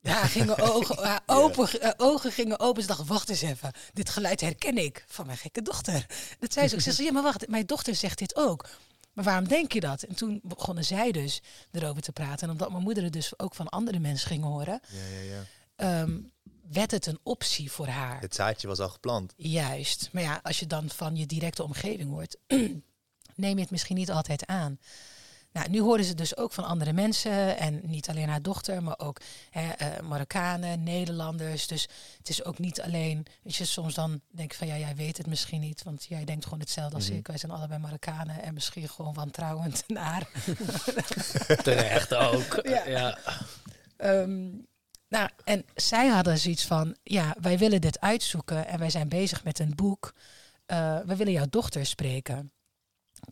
Ja, gingen ogen, haar open, ogen gingen open. Ze dacht, wacht eens even. Dit geluid herken ik van mijn gekke dochter. Dat zei ze ook. Ze zei, ja, maar wacht, mijn dochter zegt dit ook. Maar waarom denk je dat? En toen begonnen zij dus erover te praten. En omdat mijn moeder het dus ook van andere mensen ging horen, Ja, ja, ehm, werd het een optie voor haar. Het zaadje was al geplant. Juist. Maar ja, als je dan van je directe omgeving hoort, neem je het misschien niet altijd aan. Nou, nu hoorden ze dus ook van andere mensen. En niet alleen haar dochter, maar ook hè, eh, Marokkanen, Nederlanders. Dus het is ook niet alleen. Weet je, soms dan denk ik van ja, jij weet het misschien niet. Want jij denkt gewoon hetzelfde als Mhm. ik. Wij zijn allebei Marokkanen en misschien gewoon wantrouwend naar. Terecht ook. Ja. ja. Ehm, nou, en zij hadden zoiets van, ja, wij willen dit uitzoeken en wij zijn bezig met een boek. Eh, we willen jouw dochter spreken.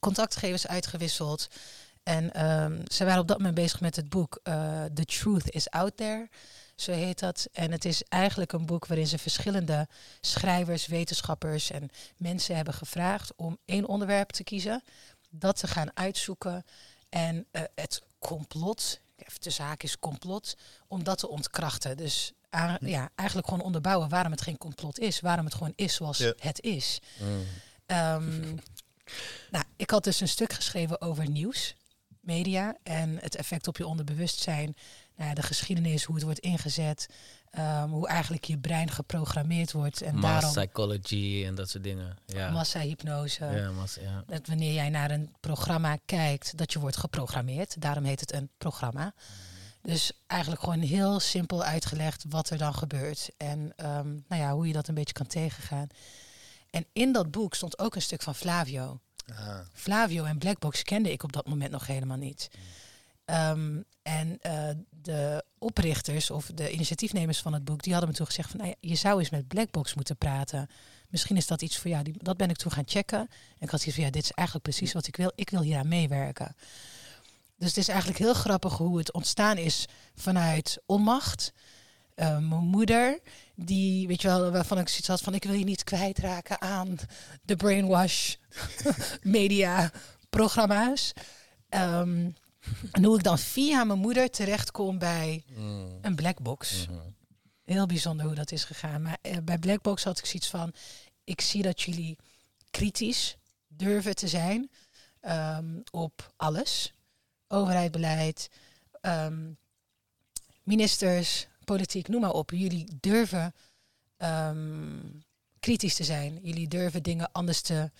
Contactgevers uitgewisseld. En ehm, ze waren op dat moment bezig met het boek eh, The Truth is Out There. Zo heet dat. En het is eigenlijk een boek waarin ze verschillende schrijvers, wetenschappers en mensen hebben gevraagd om één onderwerp te kiezen. Dat te gaan uitzoeken. En eh, het complot, even de zaak is complot, om dat te ontkrachten. Dus a- ja, eigenlijk gewoon onderbouwen waarom het geen complot is. Waarom het gewoon is zoals Ja. het is. Mm. Ehm, nou, ik had dus een stuk geschreven over nieuws, media en het effect op je onderbewustzijn. Nou, ja, de geschiedenis, hoe het wordt ingezet, ehm, hoe eigenlijk je brein geprogrammeerd wordt. En Mass daarom psychology en dat soort dingen. Ja. massahypnose. ja, mass, ja. Dat wanneer jij naar een programma kijkt, dat je wordt geprogrammeerd. Daarom heet het een programma. Dus eigenlijk gewoon heel simpel uitgelegd wat er dan gebeurt. En ehm, nou ja, hoe je dat een beetje kan tegengaan. En in dat boek stond ook een stuk van Flavio. Ah, Flavio en Blackbox kende ik op dat moment nog helemaal niet. Ehm, en eh, de oprichters of de initiatiefnemers van het boek, die hadden me toen gezegd van, nou ja, je zou eens met Blackbox moeten praten. Misschien is dat iets voor jou. Die, dat ben ik toen gaan checken. En ik had zoiets van, ja, dit is eigenlijk precies wat ik wil. Ik wil hier aan meewerken. Dus het is eigenlijk heel grappig hoe het ontstaan is vanuit onmacht. Eh, mijn moeder, die, weet je wel, waarvan ik zoiets had van, ik wil je niet kwijtraken aan de brainwash media programma's. Ehm, en hoe ik dan via mijn moeder terechtkom bij Mm. een blackbox. Mhm. Heel bijzonder hoe dat is gegaan. Maar eh, bij Blackbox had ik zoiets van: ik zie dat jullie kritisch durven te zijn ehm, op alles: overheid, beleid, ehm, ministers, politiek, noem maar op. Jullie durven ehm, kritisch te zijn. Jullie durven dingen anders te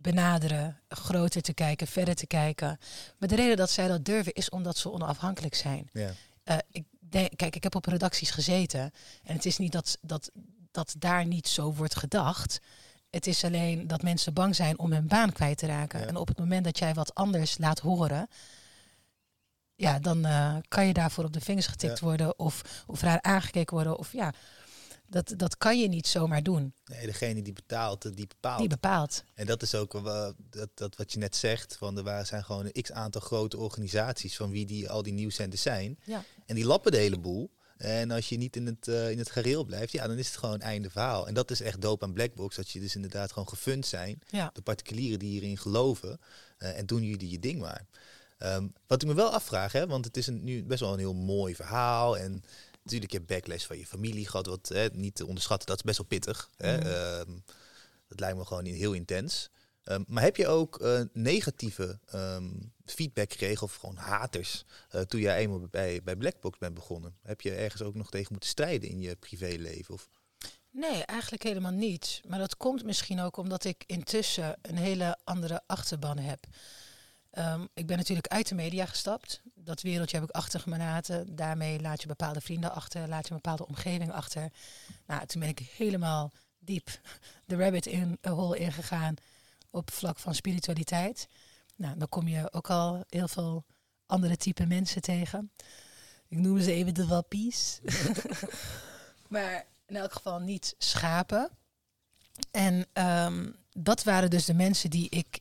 benaderen, groter te kijken, verder te kijken. Maar de reden dat zij dat durven is omdat ze onafhankelijk zijn. ja. Eh, ik denk, kijk, ik heb op redacties gezeten. En het is niet dat, dat, dat daar niet zo wordt gedacht. Het is alleen dat mensen bang zijn om hun baan kwijt te raken. Ja. En op het moment dat jij wat anders laat horen. Ja, dan eh, kan je daarvoor op de vingers getikt Ja. worden. Of, of raar aangekeken worden. Of ja, dat, dat kan je niet zomaar doen. Nee, degene die betaalt, eh, die bepaalt. Die bepaalt. En dat is ook wel dat, dat wat je net zegt. Van er zijn gewoon een x aantal grote organisaties van wie die, al die nieuwszenders zijn. Ja. En die lappen de hele boel. En als je niet in het, eh, in het gareel blijft, ja, dan is het gewoon einde verhaal. En dat is echt dope aan Blackbox. Dat je dus inderdaad gewoon gefund zijn. Ja. De particulieren die hierin geloven. eh, en doen jullie je ding maar. Ehm, wat ik me wel afvraag, hè, want het is een, nu best wel een heel mooi verhaal. En natuurlijk heb je backlash van je familie gehad. Wat hè, niet te onderschatten, dat is best wel pittig. Hè. Mhm. Ehm, dat lijkt me gewoon heel intens. Ehm, maar heb je ook eh, negatieve ehm, feedback gekregen of gewoon haters eh, toen jij eenmaal bij, bij Blackbox bent begonnen? Heb je ergens ook nog tegen moeten strijden in je privéleven? Of? Nee, eigenlijk helemaal niet. Maar dat komt misschien ook omdat ik intussen een hele andere achterban heb. Ik ben natuurlijk uit de media gestapt. Dat wereldje heb ik achter me gelaten. Daarmee laat je bepaalde vrienden achter, laat je een bepaalde omgeving achter. Nou, toen ben ik helemaal diep de rabbit in a hole ingegaan op vlak van spiritualiteit. Nou, dan kom je ook al heel veel andere type mensen tegen. Ik noem ze even de wappies. maar in elk geval niet schapen. En ehm, dat waren dus de mensen die ik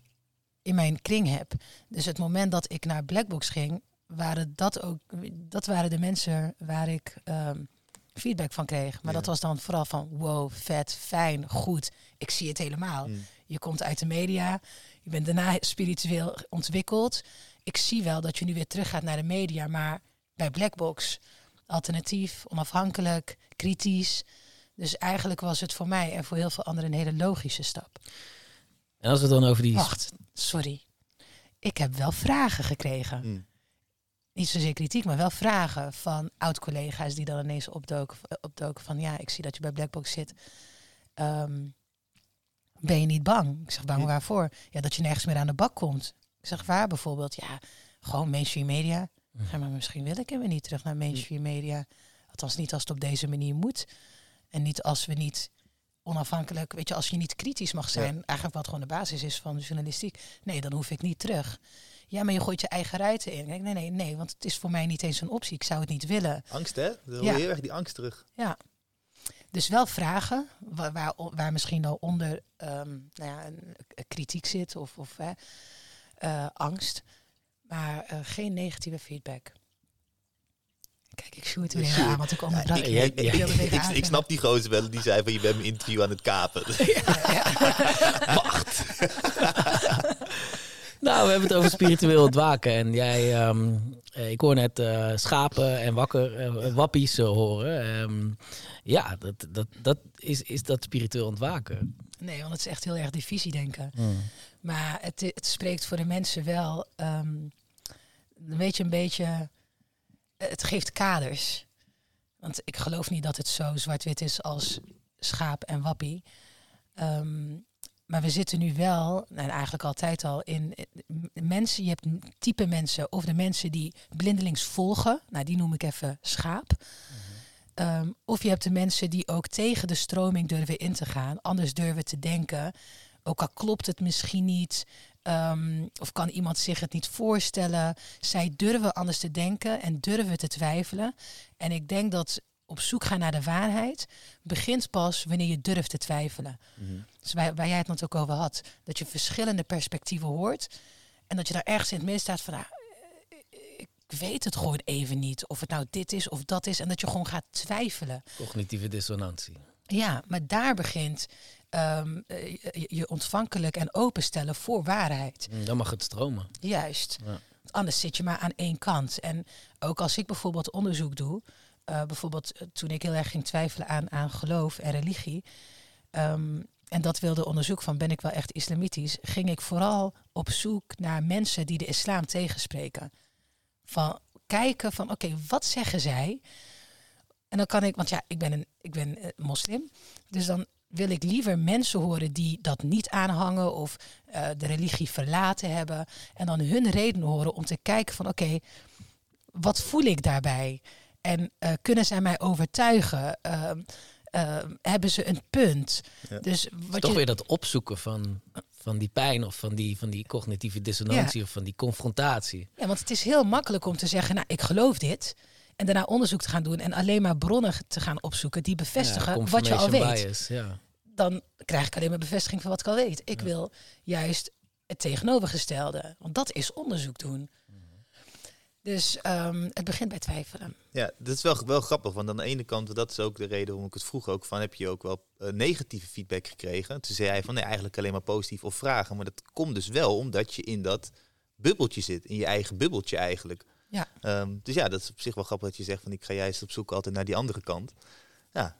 in mijn kring heb. Dus het moment dat ik naar Blackbox ging, waren dat ook, dat waren de mensen waar ik ehm, feedback van kreeg. Maar Ja. dat was dan vooral van wow, vet, fijn, goed. Ik zie het helemaal. Mm. Je komt uit de media, je bent daarna spiritueel ontwikkeld. Ik zie wel dat je nu weer teruggaat naar de media, maar bij Blackbox alternatief, onafhankelijk, kritisch. Dus eigenlijk was het voor mij en voor heel veel anderen een hele logische stap. En als we het dan over die... Wacht, sorry. Ik heb wel vragen gekregen. Mm. Niet zozeer kritiek, maar wel vragen van oud-collega's die dan ineens opdoken, opdoken van ja, ik zie dat je bij Blackbox zit. Ehm, ben je niet bang? Ik zeg, bang waarvoor? Ja, dat je nergens meer aan de bak komt. Ik zeg, waar bijvoorbeeld? Ja, gewoon mainstream media. Ja, maar misschien wil ik hem niet terug naar mainstream media. Althans niet als het op deze manier moet. En niet als we niet onafhankelijk, weet je, als je niet kritisch mag zijn, eigenlijk wat gewoon de basis is van journalistiek. Nee, dan hoef ik niet terug. Ja, maar je gooit je eigen ruiten in. Nee, nee, nee, want het is voor mij niet eens een optie. Ik zou het niet willen. Angst, hè? Dan Ja. heel erg die angst terug. Ja. Dus wel vragen waar, waar, waar misschien al onder ehm, nou ja, een, een kritiek zit of, of hè, eh, angst. Maar eh, geen negatieve feedback. Kijk, ik shoot weer aan, want ik ik, je. jij- ik, ik, ik, ik snap die gozer wel die zei van je bent mijn interview aan het kapen. Nou, we hebben het over spiritueel ontwaken. En jij, ehm, eh, ik hoor net eh, schapen en wakker, eh, wappies horen. Ehm, ja, dat, dat, dat is, is dat spiritueel ontwaken. Nee, want het is echt heel erg divisiedenken. Maar het, het spreekt voor de mensen wel, ehm, een beetje een beetje, het geeft kaders. Want ik geloof niet dat het zo zwart-wit is als schaap en wappie. Ehm, maar we zitten nu wel, en eigenlijk altijd al, in eh, mensen, je hebt een type mensen, of de mensen die blindelings volgen, nou die noem ik even schaap. Ehm, of je hebt de mensen die ook tegen de stroming durven in te gaan, anders durven te denken. Ook al klopt het misschien niet, ehm, of kan iemand zich het niet voorstellen. Zij durven anders te denken en durven te twijfelen. En ik denk dat op zoek gaan naar de waarheid begint pas wanneer je durft te twijfelen. Dus waar, waar jij het net ook over had, dat je verschillende perspectieven hoort en dat je daar ergens in het midden staat van, nou, eh, ik weet het gewoon even niet of het nou dit is of dat is en dat je gewoon gaat twijfelen. Cognitieve dissonantie. Ja, maar daar begint ehm, eh, je, je ontvankelijk en openstellen voor waarheid. Mm, Dan mag het stromen. Juist. Ja. Anders zit je maar aan één kant. En ook als ik bijvoorbeeld onderzoek doe, eh, bijvoorbeeld eh, toen ik heel erg ging twijfelen aan, aan geloof en religie, ehm, en dat wilde onderzoek van ben ik wel echt islamitisch, ging ik vooral op zoek naar mensen die de islam tegenspreken. Van kijken van oké, wat zeggen zij? En dan kan ik, want ja, ik ben een ik ben eh, moslim, dus dan wil ik liever mensen horen die dat niet aanhangen of de religie verlaten hebben. En dan hun reden horen om te kijken van oké, wat voel ik daarbij? En eh, kunnen zij mij overtuigen? Ehm, ehm, hebben ze een punt? Ja. Dus wat Toch je, weer dat opzoeken van, van die pijn of van die, van die cognitieve dissonantie Ja. of van die confrontatie. Ja, want het is heel makkelijk om te zeggen, nou, ik geloof dit. En daarna onderzoek te gaan doen en alleen maar bronnen te gaan opzoeken die bevestigen Ja, wat je al weet. confirmation bias, ja. Dan krijg ik alleen maar bevestiging van wat ik al weet. Ik wil juist het tegenovergestelde. Want dat is onderzoek doen. Dus ehm, het begint bij twijfelen. Ja, dat is wel, wel grappig, want aan de ene kant, dat is ook de reden waarom ik het vroeg ook van, heb je ook wel eh, negatieve feedback gekregen? Toen zei hij van, nee, eigenlijk alleen maar positief of vragen, maar dat komt dus wel omdat je in dat bubbeltje zit, in je eigen bubbeltje eigenlijk. Ja. Ehm, dus ja, dat is op zich wel grappig dat je zegt van, ik ga juist op zoek altijd naar die andere kant. Ja,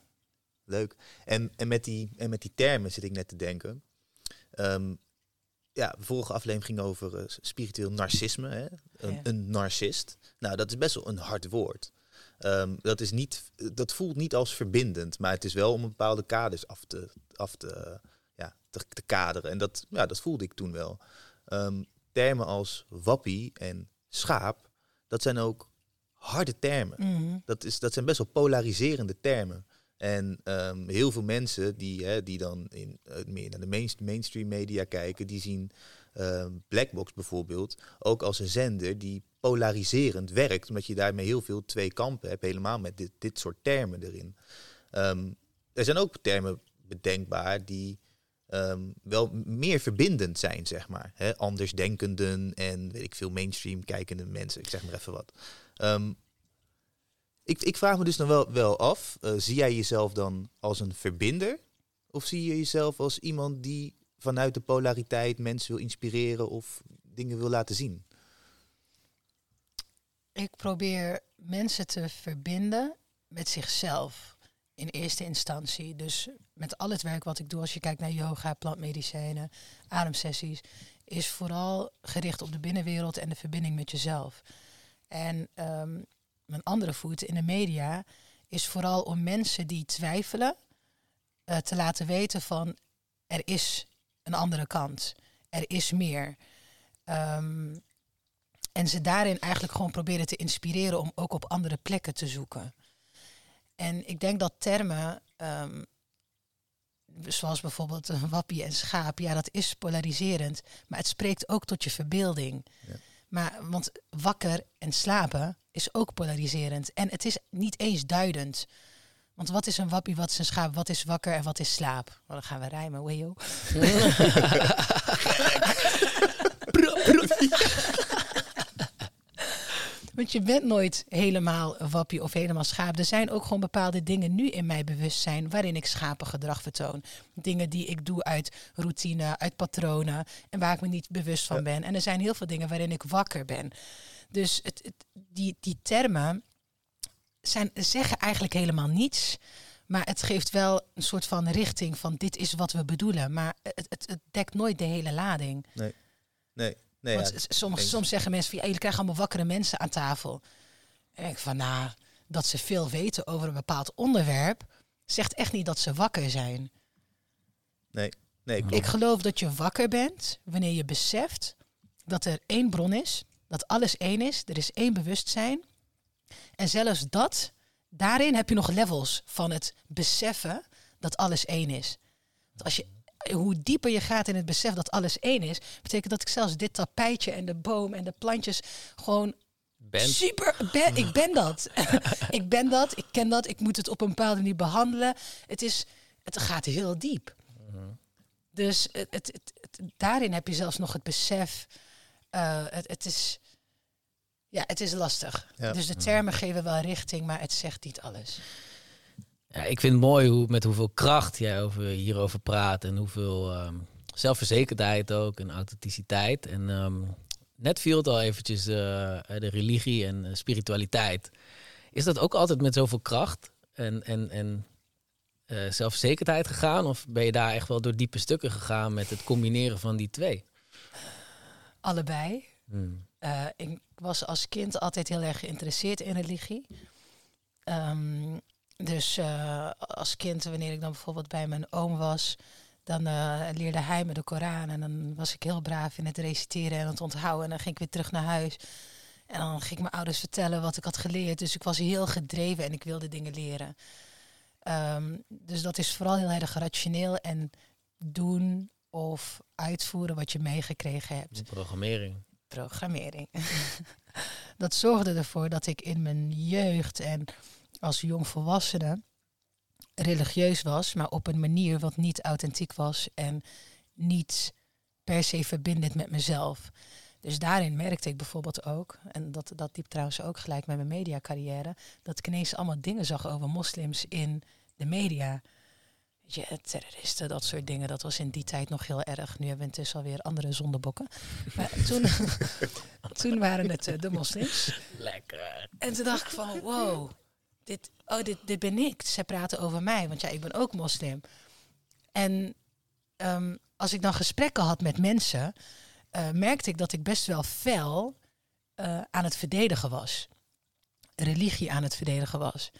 leuk. En, en, met, die, en met die termen zit ik net te denken. Ehm, ja, de vorige aflevering ging over eh, spiritueel narcisme, hè? Een, Ja. een narcist. Nou, dat is best wel een hard woord. Ehm, dat, is niet, dat voelt niet als verbindend, maar het is wel om een bepaalde kaders af te, af te, ja, te, te kaderen. En dat, ja, dat voelde ik toen wel. Ehm, termen als wappie en schaap, dat zijn ook harde termen. Mhm. Dat, is, dat zijn best wel polariserende termen. En ehm, heel veel mensen die, hè, die dan in, eh, meer naar de main, mainstream media kijken, die zien ehm, Blackbox bijvoorbeeld ook als een zender die polariserend werkt, omdat je daarmee heel veel twee kampen hebt, helemaal met dit, dit soort termen erin. Ehm, er zijn ook termen bedenkbaar die wel meer verbindend zijn, zeg maar. Hè? Andersdenkenden en weet ik veel mainstream kijkende mensen, ik zeg maar even wat. Ik, ik vraag me dus dan wel, wel af, eh, zie jij jezelf dan als een verbinder? Of zie je jezelf als iemand die vanuit de polariteit mensen wil inspireren of dingen wil laten zien? Ik probeer mensen te verbinden met zichzelf in eerste instantie. Dus met al het werk wat ik doe, als je kijkt naar yoga, plantmedicijnen, ademsessies, is vooral gericht op de binnenwereld en de verbinding met jezelf. En ehm, mijn andere voet in de media is vooral om mensen die twijfelen eh, te laten weten van er is een andere kant, er is meer. Ehm, En ze daarin eigenlijk gewoon proberen te inspireren om ook op andere plekken te zoeken. En ik denk dat termen, ehm, zoals bijvoorbeeld wappie en schaap, ja, dat is polariserend. Maar het spreekt ook tot je verbeelding. Ja. Maar, want wakker en slapen is ook polariserend. En het is niet eens duidend. Want wat is een wappie, wat is een schaap, wat is wakker en wat is slaap? Nou, dan gaan we rijmen, wejo. Want je bent nooit helemaal wappie of helemaal schaap. Er zijn ook gewoon bepaalde dingen nu in mijn bewustzijn waarin ik schapengedrag vertoon. Dingen die ik doe uit routine, uit patronen en waar ik me niet bewust van ben. En er zijn heel veel dingen waarin ik wakker ben. Dus het, het- die, die termen zijn, zeggen eigenlijk helemaal niets. Maar het geeft wel een soort van richting van dit is wat we bedoelen. Maar het, het, het dekt nooit de hele lading. Nee. Nee. nee Want ja, s- soms, soms zeggen mensen van ja, jullie krijgen allemaal wakkere mensen aan tafel. En ik van nou, dat ze veel weten over een bepaald onderwerp, zegt echt niet dat ze wakker zijn. nee. Nee, klopt. Ik geloof dat je wakker bent wanneer je beseft dat er één bron is, dat alles één is, er is één bewustzijn. En zelfs dat, daarin heb je nog levels van het beseffen dat alles één is. Want als je, hoe dieper je gaat in het besef dat alles één is, betekent dat ik zelfs dit tapijtje en de boom en de plantjes gewoon Bent. super ben. Ik ben dat. ik ben dat. Ik ken dat. Ik moet het op een bepaalde manier behandelen. Het is, het gaat heel diep. Dus het, het, het- daarin heb je zelfs nog het besef. Eh, het, het is. Ja, het is lastig. Ja. Dus de termen geven wel richting, maar het zegt niet alles. Ja, ik vind het mooi hoe, met hoeveel kracht jij over, hierover praat en hoeveel ehm, zelfverzekerdheid ook en authenticiteit. En ehm, net viel het al eventjes eh, de religie en spiritualiteit. Is dat ook altijd met zoveel kracht en, en, en eh, zelfverzekerdheid gegaan? Of ben je daar echt wel door diepe stukken gegaan met het combineren van die twee? Allebei. Hmm. Eh, ik was als kind altijd heel erg geïnteresseerd in religie. Ehm, dus eh, als kind, wanneer ik dan bijvoorbeeld bij mijn oom was, dan eh, leerde hij me de Koran. En dan was ik heel braaf in het reciteren en het onthouden. En dan ging ik weer terug naar huis. En dan ging ik mijn ouders vertellen wat ik had geleerd. Dus ik was heel gedreven en ik wilde dingen leren. Ehm, dus dat is vooral heel erg rationeel en doen of uitvoeren wat je meegekregen hebt Programmering. programmering. dat zorgde ervoor dat ik in mijn jeugd en als jongvolwassene religieus was, maar op een manier wat niet authentiek was en niet per se verbindend met mezelf. Dus daarin merkte ik bijvoorbeeld ook, en dat, dat liep trouwens ook gelijk met mijn mediacarrière, dat ik ineens allemaal dingen zag over moslims in de media. Je, terroristen, dat soort dingen, dat was in die tijd nog heel erg. Nu hebben we intussen alweer andere zondebokken. Maar toen, toen waren het eh, de moslims. Lekker. En toen dacht ik van, wow, dit, oh, dit, dit ben ik. Zij praten over mij, want ja, ik ben ook moslim. En ehm, als ik dan gesprekken had met mensen, eh, merkte ik dat ik best wel fel eh, aan het verdedigen was. Religie aan het verdedigen was.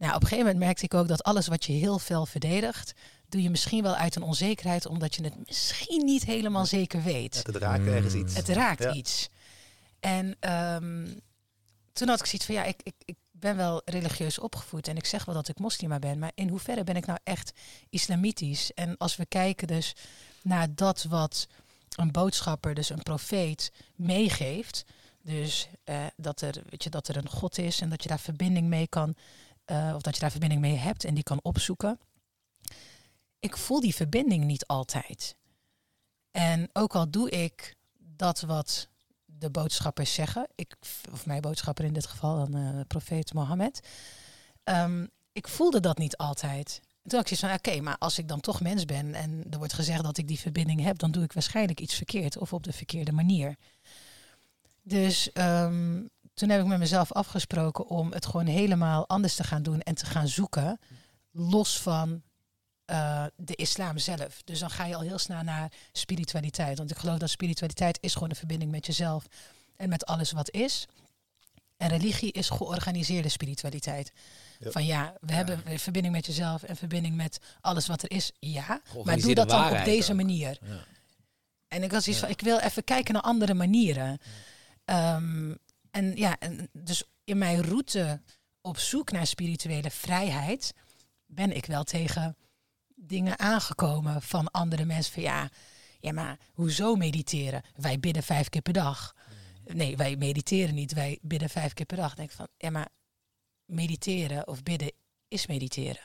Nou, op een gegeven moment merkte ik ook dat alles wat je heel fel verdedigt, doe je misschien wel uit een onzekerheid, omdat je het misschien niet helemaal zeker weet. Het raakt ergens iets. Het raakt Ja. iets. En ehm, toen had ik zoiets van, ja, ik, ik, ik ben wel religieus opgevoed en ik zeg wel dat ik moslima ben, maar in hoeverre ben ik nou echt islamitisch? En als we kijken dus naar dat wat een boodschapper, dus een profeet, meegeeft, dus eh, dat, er, weet je, dat er een God is en dat je daar verbinding mee kan, eh, of dat je daar verbinding mee hebt en die kan opzoeken. Ik voel die verbinding niet altijd. En ook al doe ik dat wat de boodschappers zeggen, ik, of mijn boodschapper in dit geval, dan eh profeet Mohammed, ehm, ik voelde dat niet altijd. En toen had ik van, oké, maar als ik dan toch mens ben en er wordt gezegd dat ik die verbinding heb, dan doe ik waarschijnlijk iets verkeerd of op de verkeerde manier. Dus ehm, toen heb ik met mezelf afgesproken om het gewoon helemaal anders te gaan doen en te gaan zoeken, los van eh, de islam zelf. Dus dan ga je al heel snel naar spiritualiteit. Want ik geloof dat spiritualiteit is gewoon een verbinding met jezelf en met alles wat is. En religie is georganiseerde spiritualiteit. Ja. Van ja, we hebben een verbinding met jezelf en verbinding met alles wat er is. Ja, maar doe dat dan op deze ook. manier. Ja. En ik was iets Ja. van, ik wil even kijken naar andere manieren. Ehm, en ja, en dus in mijn route op zoek naar spirituele vrijheid ben ik wel tegen dingen aangekomen van andere mensen. Van ja, ja, maar hoezo mediteren? Wij bidden vijf keer per dag. Nee, wij mediteren niet. Wij bidden vijf keer per dag. denk ik van, ja, maar mediteren of bidden is mediteren.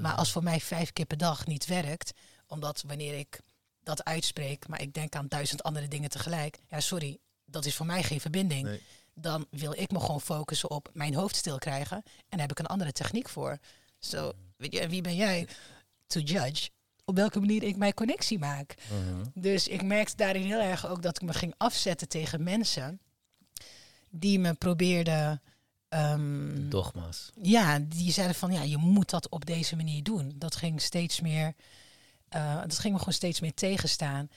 Maar als voor mij vijf keer per dag niet werkt, omdat wanneer ik dat uitspreek, maar ik denk aan duizend andere dingen tegelijk. Ja, sorry, dat is voor mij geen verbinding. Nee. Dan wil ik me gewoon focussen op mijn hoofd stil krijgen. En daar heb ik een andere techniek voor. Zo, weet je, en wie ben jij to judge op welke manier ik mijn connectie maak? Mhm. Dus ik merkte daarin heel erg ook dat ik me ging afzetten tegen mensen die me probeerden. ehm, Dogma's. ja, die zeiden van ja, je moet dat op deze manier doen. Dat ging steeds meer, eh, dat ging me gewoon steeds meer tegenstaan.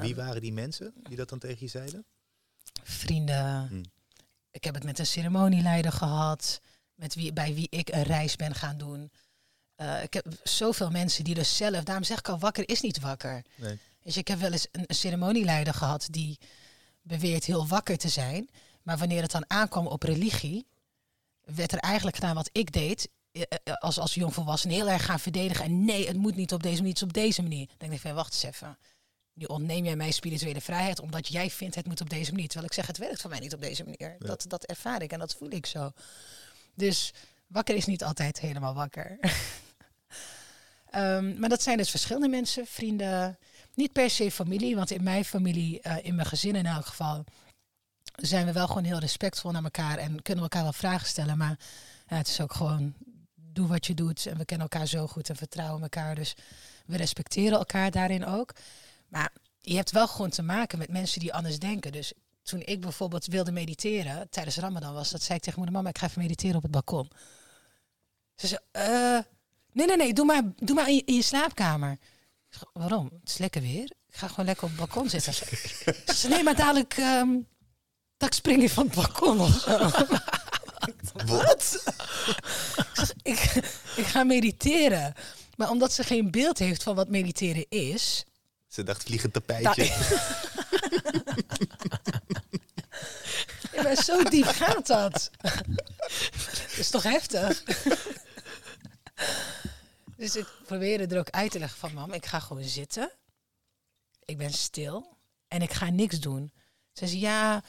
Wie waren die mensen die dat dan tegen je zeiden? Vrienden. Hmm. Ik heb het met een ceremonieleider gehad, met wie, bij wie ik een reis ben gaan doen. Eh, ik heb zoveel mensen die dus zelf, daarom zeg ik al, wakker is niet wakker. Nee. Dus ik heb wel eens een, een ceremonieleider gehad die beweert heel wakker te zijn. Maar wanneer het dan aankwam op religie, werd er eigenlijk gedaan wat ik deed. eh, eh, Als, als jongvolwassen heel erg gaan verdedigen. En nee, het moet niet op deze manier, het is op deze manier. Dan denk ik van, wacht eens even. Nu ontneem jij mij spirituele vrijheid omdat jij vindt het moet op deze manier. Terwijl ik zeg, het werkt voor mij niet op deze manier. Ja. Dat, dat ervaar ik en dat voel ik zo. Dus wakker is niet altijd helemaal wakker. Ehm, maar dat zijn dus verschillende mensen, vrienden. Niet per se familie, want in mijn familie, eh, in mijn gezin in elk geval, zijn we wel gewoon heel respectvol naar elkaar en kunnen we elkaar wel vragen stellen. Maar het is ook gewoon, doe wat je doet. En we kennen elkaar zo goed en vertrouwen elkaar. Dus we respecteren elkaar daarin ook. Maar je hebt wel gewoon te maken met mensen die anders denken. Dus toen ik bijvoorbeeld wilde mediteren, tijdens Ramadan was dat, zei ik tegen moeder, mama, ik ga even mediteren op het balkon. Ze zei, eh, nee, nee, nee, doe maar, doe maar in je, in je slaapkamer. Waarom? Het is lekker weer. Ik ga gewoon lekker op het balkon zitten. Ze zei, nee, maar dadelijk, ehm dat ik spring je van het balkon of zo. Wat? ik, ik ga mediteren. Maar omdat ze geen beeld heeft van wat mediteren is, ze dacht vliegend tapijtje. Nou, ja, maar zo diep gaat dat. Dat is toch heftig? Dus ik probeerde er ook uit te leggen van... Mam, ik ga gewoon zitten. Ik ben stil. En ik ga niks doen. Ze zei, ja...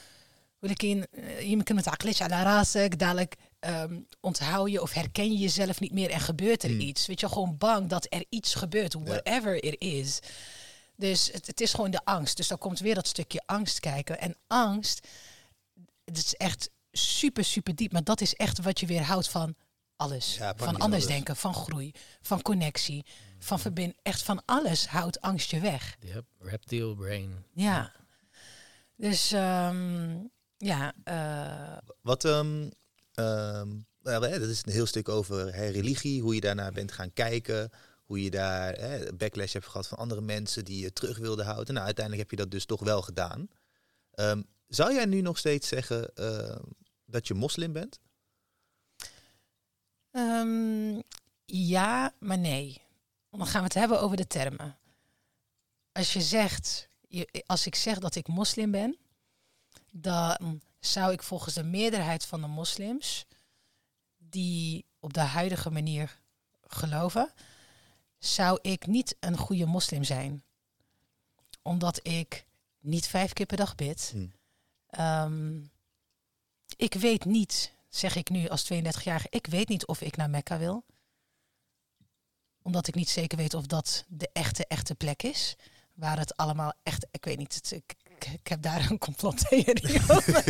Wil ik in, eh, je kan het akletje aan ik dadelijk ehm, onthoud je of herken je jezelf niet meer en gebeurt er hmm. iets. Weet je, gewoon bang dat er iets gebeurt, whatever it is. Dus het, het is gewoon de angst. Dus dan komt weer dat stukje angst kijken. En angst, het is echt super, super diep. Maar dat is echt wat je weerhoudt van alles. Ja, van anders alles. denken, van groei, van connectie, van verbind. Echt van alles houdt angst je weg. Yep. Reptile brain. Ja. Dus ehm, ja, eh, Wat, ehm, ehm, nou, hè, dat is een heel stuk over hè, religie, hoe je daarnaar bent gaan kijken, hoe je daar backlash hebt gehad van andere mensen die je terug wilden houden. Nou, uiteindelijk heb je dat dus toch wel gedaan. Ehm, zou jij nu nog steeds zeggen ehm, dat je moslim bent? ehm, ja, maar nee. Dan gaan we het hebben over de termen. Als je zegt, je, als ik zeg dat ik moslim ben, dan zou ik volgens de meerderheid van de moslims die op de huidige manier geloven, zou ik niet een goede moslim zijn. Omdat ik niet vijf keer per dag bid. Hmm. Ehm, ik weet niet, zeg ik nu als 32-jarige, ik weet niet of ik naar Mekka wil. Omdat ik niet zeker weet of dat de echte, echte plek is. Waar het allemaal echt, ik weet niet, het, ik, ik, ik heb daar een complottheorie over.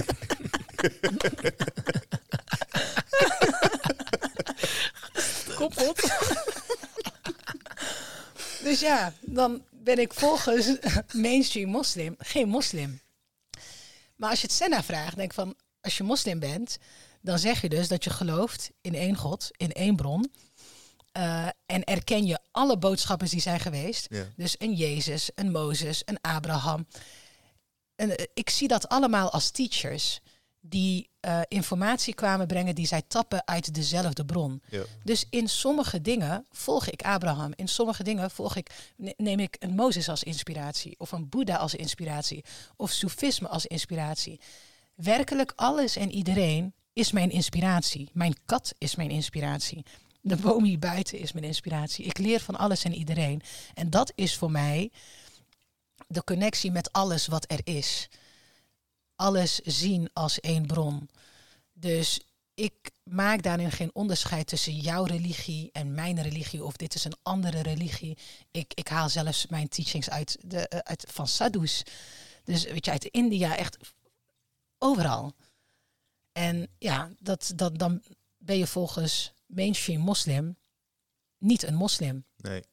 Complot. dus ja, dan ben ik volgens mainstream moslim geen moslim. Maar als je het Senna vraagt, denk van, als je moslim bent, dan zeg je dus dat je gelooft in één God, in één bron. Eh, en erken je alle boodschappers die zijn geweest. Ja. Dus een Jezus, een Mozes, een Abraham. En, eh, ik zie dat allemaal als teachers die eh, informatie kwamen brengen die zij tappen uit dezelfde bron. Ja. Dus in sommige dingen volg ik Abraham. In sommige dingen volg ik, ne- neem ik een Mozes als inspiratie. Of een Boeddha als inspiratie. Of Soefisme als inspiratie. Werkelijk alles en iedereen is mijn inspiratie. Mijn kat is mijn inspiratie. De boom hier buiten is mijn inspiratie. Ik leer van alles en iedereen. En dat is voor mij de connectie met alles wat er is. Alles zien als één bron. Dus ik maak daarin geen onderscheid tussen jouw religie en mijn religie, of dit is een andere religie. Ik, ik haal zelfs mijn teachings uit, de, eh, uit van sadhus. Dus weet je, uit India, echt overal. En ja, dat, dat, dan ben je volgens mainstream moslim niet een moslim. Nee.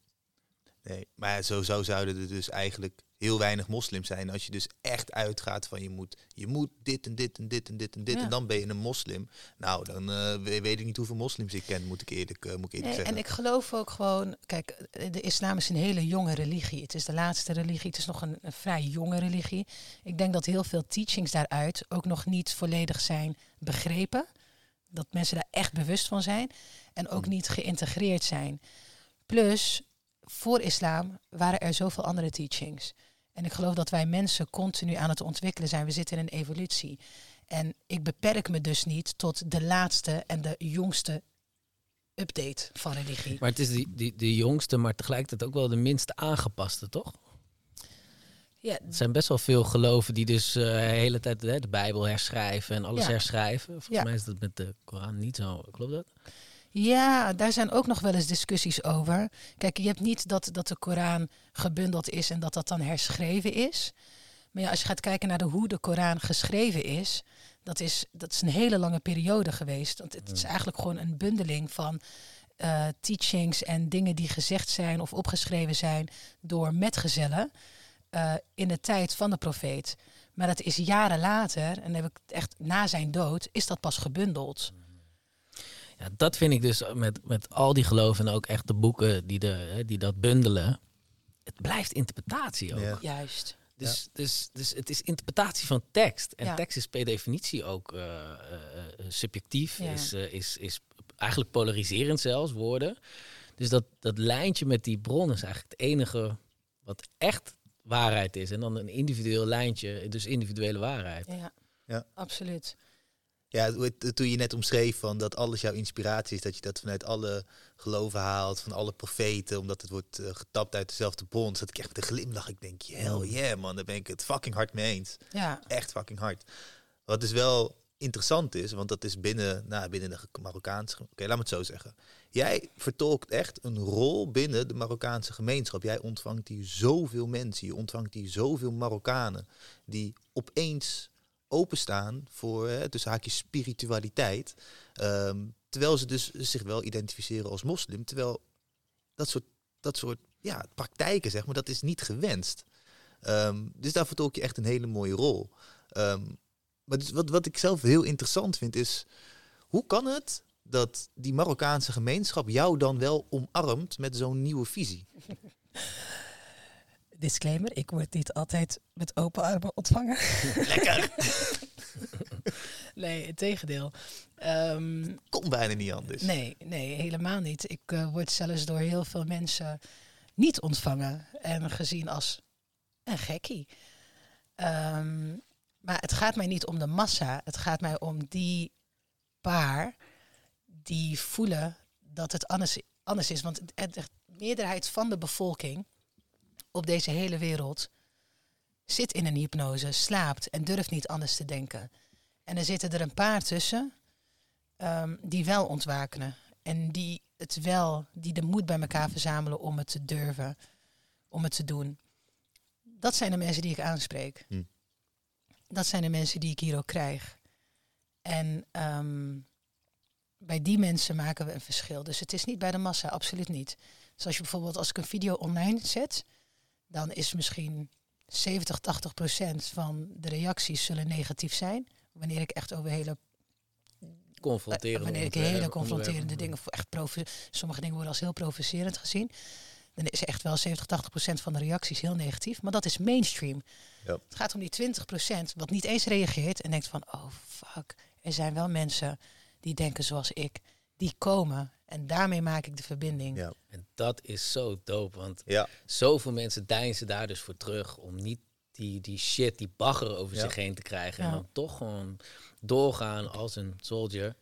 Nee, maar zo, zo zouden er dus eigenlijk heel weinig moslims zijn. Als je dus echt uitgaat van je moet, je moet dit en dit en dit en dit en dit. Ja. En dan ben je een moslim. Nou, dan eh, we- weet ik niet hoeveel moslims ik ken, moet ik eerlijk, eh, moet ik eerlijk Nee, zeggen. en ik geloof ook gewoon, kijk, de islam is een hele jonge religie. Het is de laatste religie, het is nog een, een vrij jonge religie. Ik denk dat heel veel teachings daaruit ook nog niet volledig zijn begrepen. Dat mensen daar echt bewust van zijn en ook niet geïntegreerd zijn. Plus, voor islam waren er zoveel andere teachings. En ik geloof dat wij mensen continu aan het ontwikkelen zijn. We zitten in een evolutie. En ik beperk me dus niet tot de laatste en de jongste update van religie. Maar het is die, die, de jongste, maar tegelijkertijd ook wel de minst aangepaste, toch? Ja, Er zijn best wel veel geloven die dus eh, de hele tijd hè, de Bijbel herschrijven en alles Ja. herschrijven. Volgens Ja. mij is dat met de Koran niet zo. Klopt dat? Ja, daar zijn ook nog wel eens discussies over. Kijk, je hebt niet dat, dat de Koran gebundeld is en dat dat dan herschreven is. Maar ja, als je gaat kijken naar de, hoe de Koran geschreven is, dat is, dat is een hele lange periode geweest. Want het is eigenlijk gewoon een bundeling van eh, teachings en dingen die gezegd zijn of opgeschreven zijn door metgezellen eh, in de tijd van de profeet. Maar dat is jaren later, en dan heb ik echt na zijn dood, is dat pas gebundeld. Ja, dat vind ik dus met, met al die geloven en ook echt de boeken die, de, hè, die dat bundelen. Het blijft interpretatie ook. Ja. Juist. Dus, dus, dus het is interpretatie van tekst. En Ja. tekst is per definitie ook eh, eh, eh, subjectief, Ja. is, is, is eigenlijk polariserend zelfs, woorden. Dus dat, dat lijntje met die bron is eigenlijk het enige wat echt waarheid is. En dan een individueel lijntje, dus individuele waarheid. Ja, Ja. absoluut. Ja, toen je net omschreef van dat alles jouw inspiratie is, dat je dat vanuit alle geloven haalt, van alle profeten, omdat het wordt eh, getapt uit dezelfde bron, zat ik echt met een glimlach. Ik denk, hell yeah man, daar ben ik het fucking hard mee eens. Ja, Echt fucking hard. Wat dus wel interessant is, want dat is binnen, nou, binnen de Marokkaanse... Oké, laat me het zo zeggen. Jij vertolkt echt een rol binnen de Marokkaanse gemeenschap. Jij ontvangt hier zoveel mensen, je ontvangt hier zoveel Marokkanen... die opeens openstaan voor, hè, tussen haakjes, spiritualiteit. Ehm, terwijl ze dus zich wel identificeren als moslim. Terwijl dat soort, dat soort ja, praktijken, zeg maar, dat is niet gewenst. Ehm, dus daar vertolk je echt een hele mooie rol. Ehm, maar dus wat, wat ik zelf heel interessant vind is, hoe kan het dat die Marokkaanse gemeenschap jou dan wel omarmt met zo'n nieuwe visie? Disclaimer, ik word niet altijd met open armen ontvangen. Lekker! nee, het tegendeel. Ehm, Kon bijna niet anders. nee, nee, helemaal niet. Ik eh, word zelfs door heel veel mensen niet ontvangen en gezien als een gekkie. Ehm, maar het gaat mij niet om de massa. Het gaat mij om die paar die voelen dat het anders, anders is. Want de meerderheid van de bevolking op deze hele wereld zit in een hypnose, slaapt en durft niet anders te denken. En er zitten er een paar tussen ehm, die wel ontwaken. En die het wel, die de moed bij elkaar verzamelen om het te durven, om het te doen. Dat zijn de mensen die ik aanspreek. Hm. Dat zijn de mensen die ik hier ook krijg. En ehm, bij die mensen maken we een verschil. Dus het is niet bij de massa, absoluut niet. Dus als je bijvoorbeeld, als ik een video online zet, dan is misschien 70, 80 procent van de reacties zullen negatief zijn. Wanneer ik echt over hele Confronterende wanneer ik hele confronterende dingen, voor echt sommige dingen worden als heel provocerend gezien. dan is echt wel 70, 80 procent van de reacties heel negatief. Maar dat is mainstream. Ja. Het gaat om die 20 procent wat niet eens reageert en denkt van, oh fuck, er zijn wel mensen die denken zoals ik. Die komen en daarmee maak ik de verbinding. Ja. En dat is zo dope, want Ja. zoveel mensen deinzen daar dus voor terug om niet die, die shit, die bagger over Ja. zich heen te krijgen. En dan toch gewoon doorgaan als een soldier.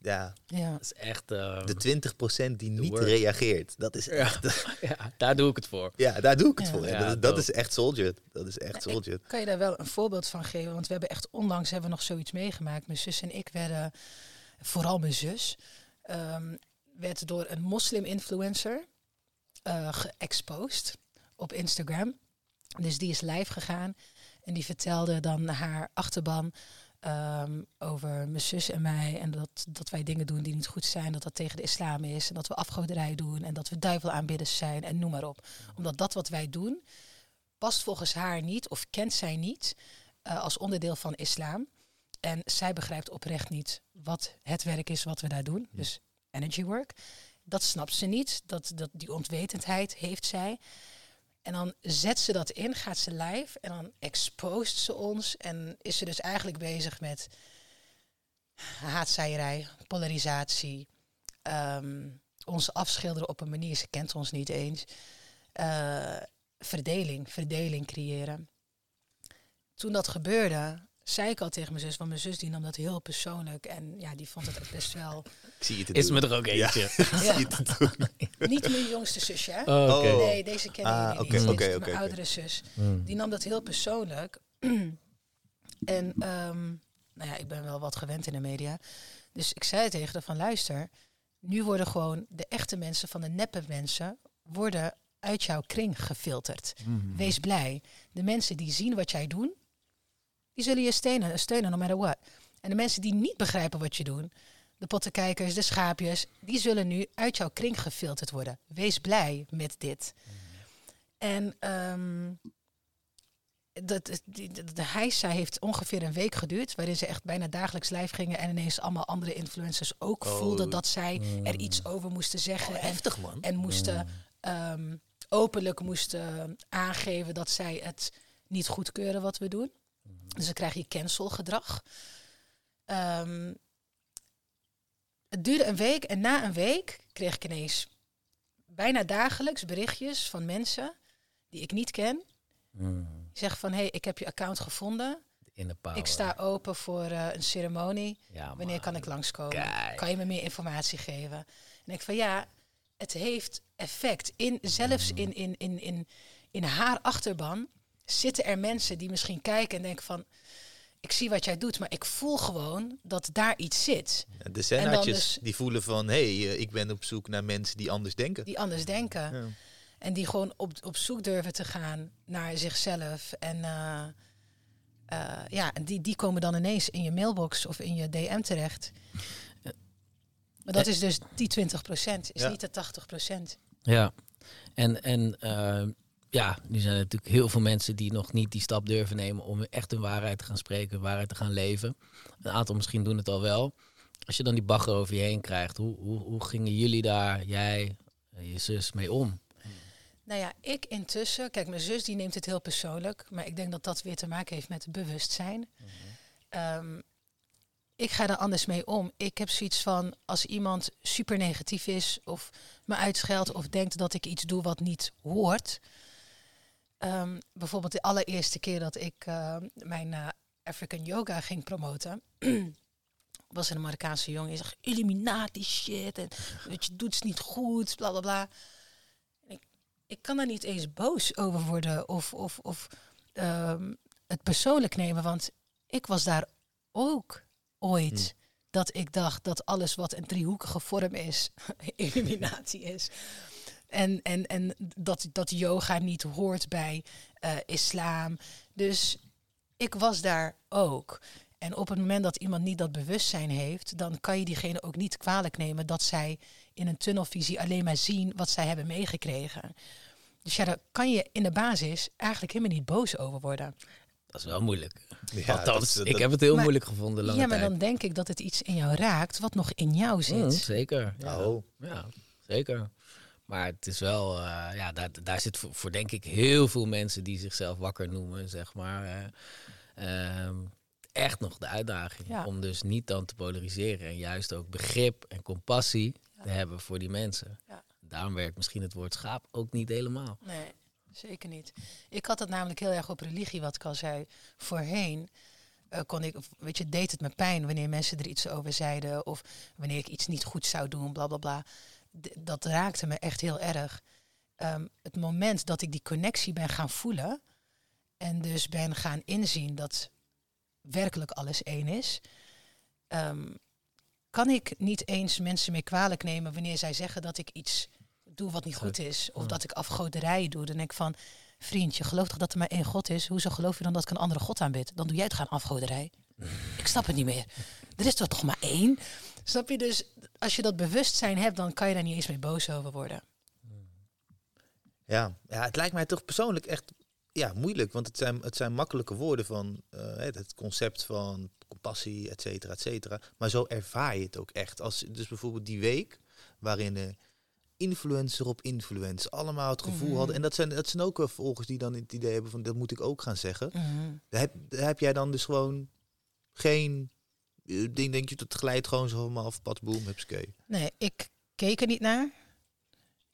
ja, Ja. Dat is echt... eh, de 20% die niet word. reageert. Dat is echt... ja, daar doe ik het voor. Ja, daar doe ik het Ja. voor. Dat, dat is echt soldier. Dat is echt soldier. Kan je daar wel een voorbeeld van geven? Want we hebben echt onlangs hebben we nog zoiets meegemaakt. Mijn zus en ik werden, vooral mijn zus, ehm, werd door een moslim-influencer eh geëxposed op Instagram. Dus die is live gegaan en die vertelde dan haar achterban ehm, over mijn zus en mij. En dat, dat wij dingen doen die niet goed zijn, dat dat tegen de islam is. En dat we afgoderij doen en dat we duivelaanbidders zijn en noem maar op. Omdat dat wat wij doen, past volgens haar niet of kent zij niet eh, als onderdeel van islam. En zij begrijpt oprecht niet wat het werk is wat we daar doen. Dus energy work. Dat snapt ze niet. Dat, dat, die onwetendheid heeft zij. En dan zet ze dat in, gaat ze live en dan expost ze ons. En is ze dus eigenlijk bezig met haatzaaierij, polarisatie, ehm, ons afschilderen op een manier, ze kent ons niet eens. Eh, verdeling, verdeling creëren. Toen dat gebeurde, zei ik al tegen mijn zus, want mijn zus die nam dat heel persoonlijk en ja, die vond het best wel Ik zie het Is me er ook eentje. Ik niet mijn jongste zusje. Hè? Oh. Oh. Nee, deze kennen Ah, jullie oké, niet. Mijn oudere zus. Hmm. Die nam dat heel persoonlijk. en ehm, nou ja, ik ben wel wat gewend in de media. Dus ik zei tegen haar van luister, nu worden gewoon de echte mensen van de neppe mensen worden uit jouw kring gefilterd. Mhm. Wees blij. De mensen die zien wat jij doet, die zullen je steunen, steunen no matter what. En de mensen die niet begrijpen wat je doet, de pottenkijkers, de schaapjes, die zullen nu uit jouw kring gefilterd worden. Wees blij met dit. En ehm, dat, die- de, de heisa heeft ongeveer een week geduurd, waarin ze echt bijna dagelijks live gingen en ineens allemaal andere influencers ook Oh. voelden dat zij er iets over moesten zeggen. en Heftig, man. en moesten ehm, openlijk moesten aangeven dat zij het niet goedkeuren wat we doen. Dus dan krijg je cancelgedrag. Ehm, het duurde een week en na een week kreeg ik ineens bijna dagelijks berichtjes van mensen die ik niet ken. Hmm. Die zeggen van, hé, hey, ik heb je account gevonden. In de. Ik sta open voor eh, een ceremonie. Ja, Wanneer man. kan ik langskomen? Kijk. Kan je me meer informatie geven? En ik van ja, het heeft effect. In, zelfs in, in, in, in, in haar achterban zitten er mensen die misschien kijken en denken van... Ik zie wat jij doet, maar ik voel gewoon dat daar iets zit. Ja, De zennaatjes dus- die voelen van... hé, hey, eh, ik ben op zoek naar mensen die anders denken. Die anders denken. Ja. En die gewoon op, op zoek durven te gaan naar zichzelf. En eh, eh, ja, en die, die komen dan ineens in je mailbox of in je DM terecht. Maar dat is dus die 20% is Ja. niet de 80% Ja, en, en eh, ja, nu zijn er natuurlijk heel veel mensen die nog niet die stap durven nemen om echt hun waarheid te gaan spreken, waarheid te gaan leven. Een aantal misschien doen het al wel. Als je dan die bagger over je heen krijgt, hoe, hoe, hoe gingen jullie daar, jij, en je zus, mee om? Nou ja, ik intussen, kijk, mijn zus die neemt het heel persoonlijk, maar ik denk dat dat weer te maken heeft met bewustzijn. Ehm, ik ga er anders mee om. Ik heb zoiets van, als iemand super negatief is of me uitscheldt of denkt dat ik iets doe wat niet hoort. Ehm, bijvoorbeeld de allereerste keer dat ik eh, mijn eh, African yoga ging promoten. was een Marokkaanse jongen die zegt Illuminati shit en wat je doet is niet goed, bla bla bla. Ik, ik kan daar niet eens boos over worden of, of, of ehm, het persoonlijk nemen, want ik was daar ook ooit. Dat ik dacht dat alles wat een driehoekige vorm is, illuminatie is. En, en, en dat, dat yoga niet hoort bij eh, islam. Dus ik was daar ook. En op het moment dat iemand niet dat bewustzijn heeft, dan kan je diegene ook niet kwalijk nemen dat zij in een tunnelvisie alleen maar zien wat zij hebben meegekregen. Dus ja, daar kan je in de basis eigenlijk helemaal niet boos over worden. Dat is wel moeilijk. Ja, dat Althans, ik heb het heel Maar- moeilijk gevonden lange ja, maar tijd. dan denk ik dat het iets in jou raakt wat nog in jou zit. Mm, zeker. Ja. Oh. ja, zeker. Maar het is wel, eh, ja, daar, daar zit voor, voor denk ik heel veel mensen die zichzelf wakker noemen, zeg maar. eh, ehm, echt nog de uitdaging. Ja. Om dus niet dan te polariseren en juist ook begrip en compassie Ja. te hebben voor die mensen. Ja. Daarom werkt misschien het woord schaap ook niet helemaal. Nee, zeker niet. Ik had het namelijk heel erg op religie, wat ik al zei. Voorheen eh, kon ik, weet je, deed het me pijn wanneer mensen er iets over zeiden. Of wanneer ik iets niet goed zou doen, bla bla bla. Dat raakte me echt heel erg. Ehm, het moment dat ik die connectie ben gaan voelen. En dus ben gaan inzien dat werkelijk alles één is. ehm, kan ik niet eens mensen meer kwalijk nemen wanneer zij zeggen dat ik iets doe wat niet goed is. Of dat ik afgoderij doe. Dan denk ik van, vriendje, geloof toch dat er maar één God is? Hoezo geloof je dan dat ik een andere God aanbid? Dan doe jij het gaan afgoderij. Ik snap het niet meer. Er is toch maar één? Snap je? Dus als je dat bewustzijn hebt, dan kan je daar niet eens mee boos over worden. Ja, ja, het lijkt mij toch persoonlijk echt ja, moeilijk. Want het zijn, het zijn makkelijke woorden van eh, het concept van compassie, et cetera, et cetera. Maar zo ervaar je het ook echt. Als, dus bijvoorbeeld die week waarin eh influencer op influencer allemaal het gevoel Mhm. hadden. En dat zijn, dat zijn ook wel volgers die dan het idee hebben van dat moet ik ook gaan zeggen. Mhm. Daar heb, daar heb jij dan dus gewoon geen ding, denk je, dat glijdt gewoon zo helemaal af, pad, boom, hupskee. Nee, ik keek er niet naar.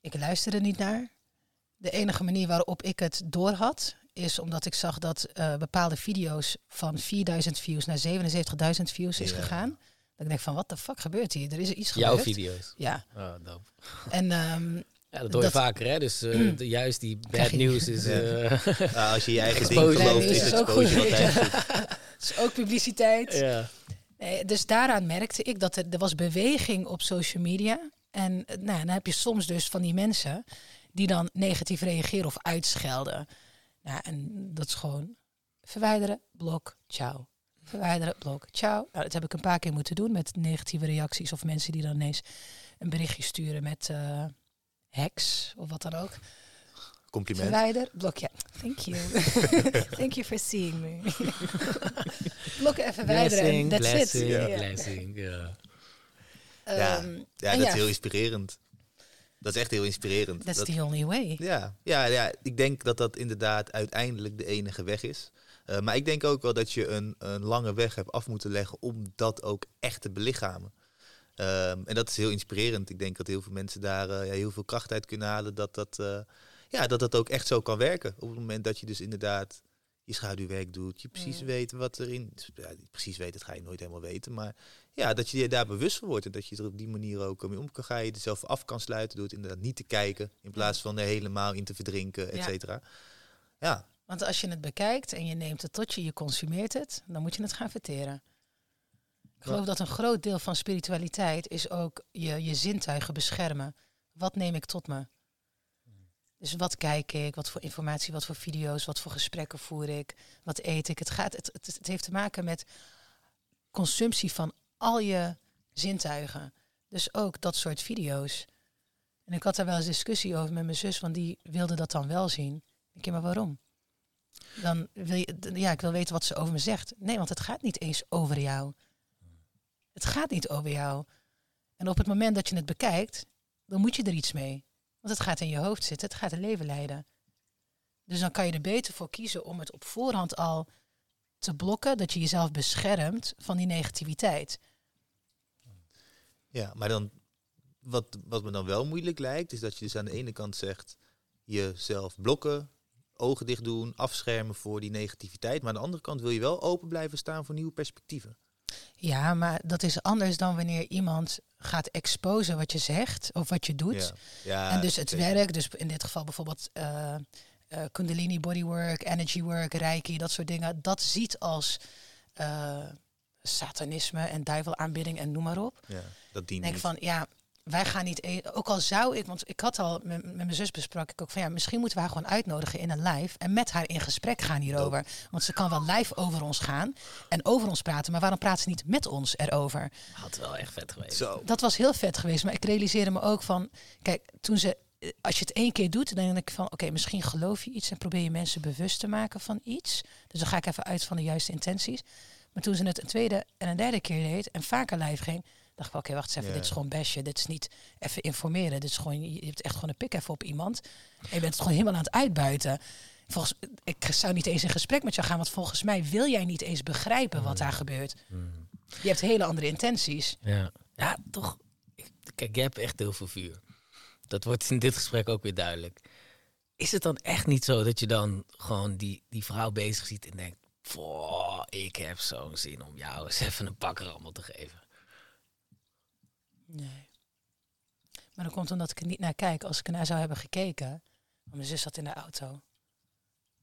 Ik luisterde niet naar. De enige manier waarop ik het door had, is omdat ik zag dat eh, bepaalde video's van 4000 views naar 77.000 views is Ja. gegaan. Dat ik denk van, wat de fuck gebeurt hier? Er is iets Jouw gebeurd. video's. Ja, Oh, dope. en ehm, Ja, dat hoor je Dat- vaker, hè? Dus eh, de- juist die bad news is... Ja. eh, Nou, als je je eigen ding gelooft, is is ook goed. het is ook publiciteit. ja. Nee, dus daaraan merkte ik dat er, er was beweging op social media. En eh, nou, dan heb je soms dus van die mensen die dan negatief reageren of uitschelden. Nou, en dat is gewoon verwijderen, blok, ciao. Verwijderen, blok, ciao. Nou, dat heb ik een paar keer moeten doen met negatieve reacties of mensen die dan ineens een berichtje sturen met eh hacks of wat dan ook. Compliment. Verwijder, blok, ja. Thank you. Thank you for seeing me. Blokken en verwijderen en Blessing, that's blessing, it. Ja. blessing. Ja. Ja. Ehm, Ja, dat is heel inspirerend. Dat is echt heel inspirerend. That's Dat- the only way. ja, ja, ja, ik denk dat dat inderdaad uiteindelijk de enige weg is. Eh, maar ik denk ook wel dat je een, een lange weg hebt af moeten leggen om dat ook echt te belichamen. Ehm, en dat is heel inspirerend. Ik denk dat heel veel mensen daar eh, ja, heel veel kracht uit kunnen halen. Dat dat, eh, ja, dat dat ook echt zo kan werken. Op het moment dat je dus inderdaad je schaduwwerk doet. Je precies Mm. weet wat erin... Ja, precies weet, dat ga je nooit helemaal weten. Maar ja, dat je je daar bewust van wordt. En dat je er op die manier ook mee om kan gaan. Je er zelf af kan sluiten. Door het inderdaad niet te kijken. In plaats van er helemaal in te verdrinken, et Ja. cetera. Ja, Want als je het bekijkt en je neemt het tot je, je consumeert het, dan moet je het gaan verteren. Ik geloof dat een groot deel van spiritualiteit is ook je, je zintuigen beschermen. Wat neem ik tot me? Dus wat kijk ik, wat voor informatie, wat voor video's, wat voor gesprekken voer ik, wat eet ik. Het, gaat, het, het, heeft te maken met consumptie van al je zintuigen. Dus ook dat soort video's. En ik had daar wel eens discussie over met mijn zus, want die wilde dat dan wel zien. Ik denk, maar waarom? Dan wil je, ja, ik wil weten wat ze over me zegt. Nee, want het gaat niet eens over jou. Het gaat niet over jou. En op het moment dat je het bekijkt, dan moet je er iets mee. Want het gaat in je hoofd zitten, het gaat een leven leiden. Dus dan kan je er beter voor kiezen om het op voorhand al te blokken, dat je jezelf beschermt van die negativiteit. ja maar dan, wat, wat me dan wel moeilijk lijkt, is dat je dus aan de ene kant zegt, jezelf blokken, ogen dicht doen, afschermen voor die negativiteit. Maar aan de andere kant wil je wel open blijven staan voor nieuwe perspectieven. Ja, maar dat is anders dan wanneer iemand gaat exposen wat je zegt of wat je doet. Ja, en dus het zeker. werk, dus in dit geval bijvoorbeeld eh, eh, Kundalini bodywork, energy work, reiki, dat soort dingen, dat ziet als eh, satanisme en duivelaanbidding en noem maar op. Ja, dat dient denk niet. van ja, wij gaan niet. e- Ook al zou ik, want ik had al met, met mijn zus besprak ik ook van ja, misschien moeten we haar gewoon uitnodigen in een live en met haar in gesprek gaan hierover. Want ze kan wel live over ons gaan en over ons praten, maar waarom praat ze niet met ons erover? Had wel echt vet geweest. Zo. Dat was heel vet geweest, maar ik realiseerde me ook van, kijk, toen ze, eh, als je het één keer doet, dan denk ik van, oké, misschien geloof je iets en probeer je mensen bewust te maken van iets. Dus dan ga ik even uit van de juiste intenties. Maar toen ze het een tweede en een derde keer deed en vaker live ging, dacht ik, oké, wacht eens even, dit is gewoon bestje. Dit is niet even informeren. Dit is gewoon, je hebt echt gewoon een pik even op iemand. En je bent het gewoon helemaal aan het uitbuiten. Volgens, ik zou niet eens in gesprek met jou gaan, want volgens mij wil jij niet eens begrijpen wat daar gebeurt. Mm. Je hebt hele andere intenties. Ja, ja toch. Kijk, jij hebt echt heel veel vuur. Dat wordt in dit gesprek ook weer duidelijk. Is het dan echt niet zo dat je dan gewoon die, die vrouw bezig ziet en denkt... "Boah, ik heb zo'n zin om jou eens even een pak rammel te geven. Nee. Maar dat komt omdat ik er niet naar kijk. Als ik er naar zou hebben gekeken, want mijn zus zat in de auto.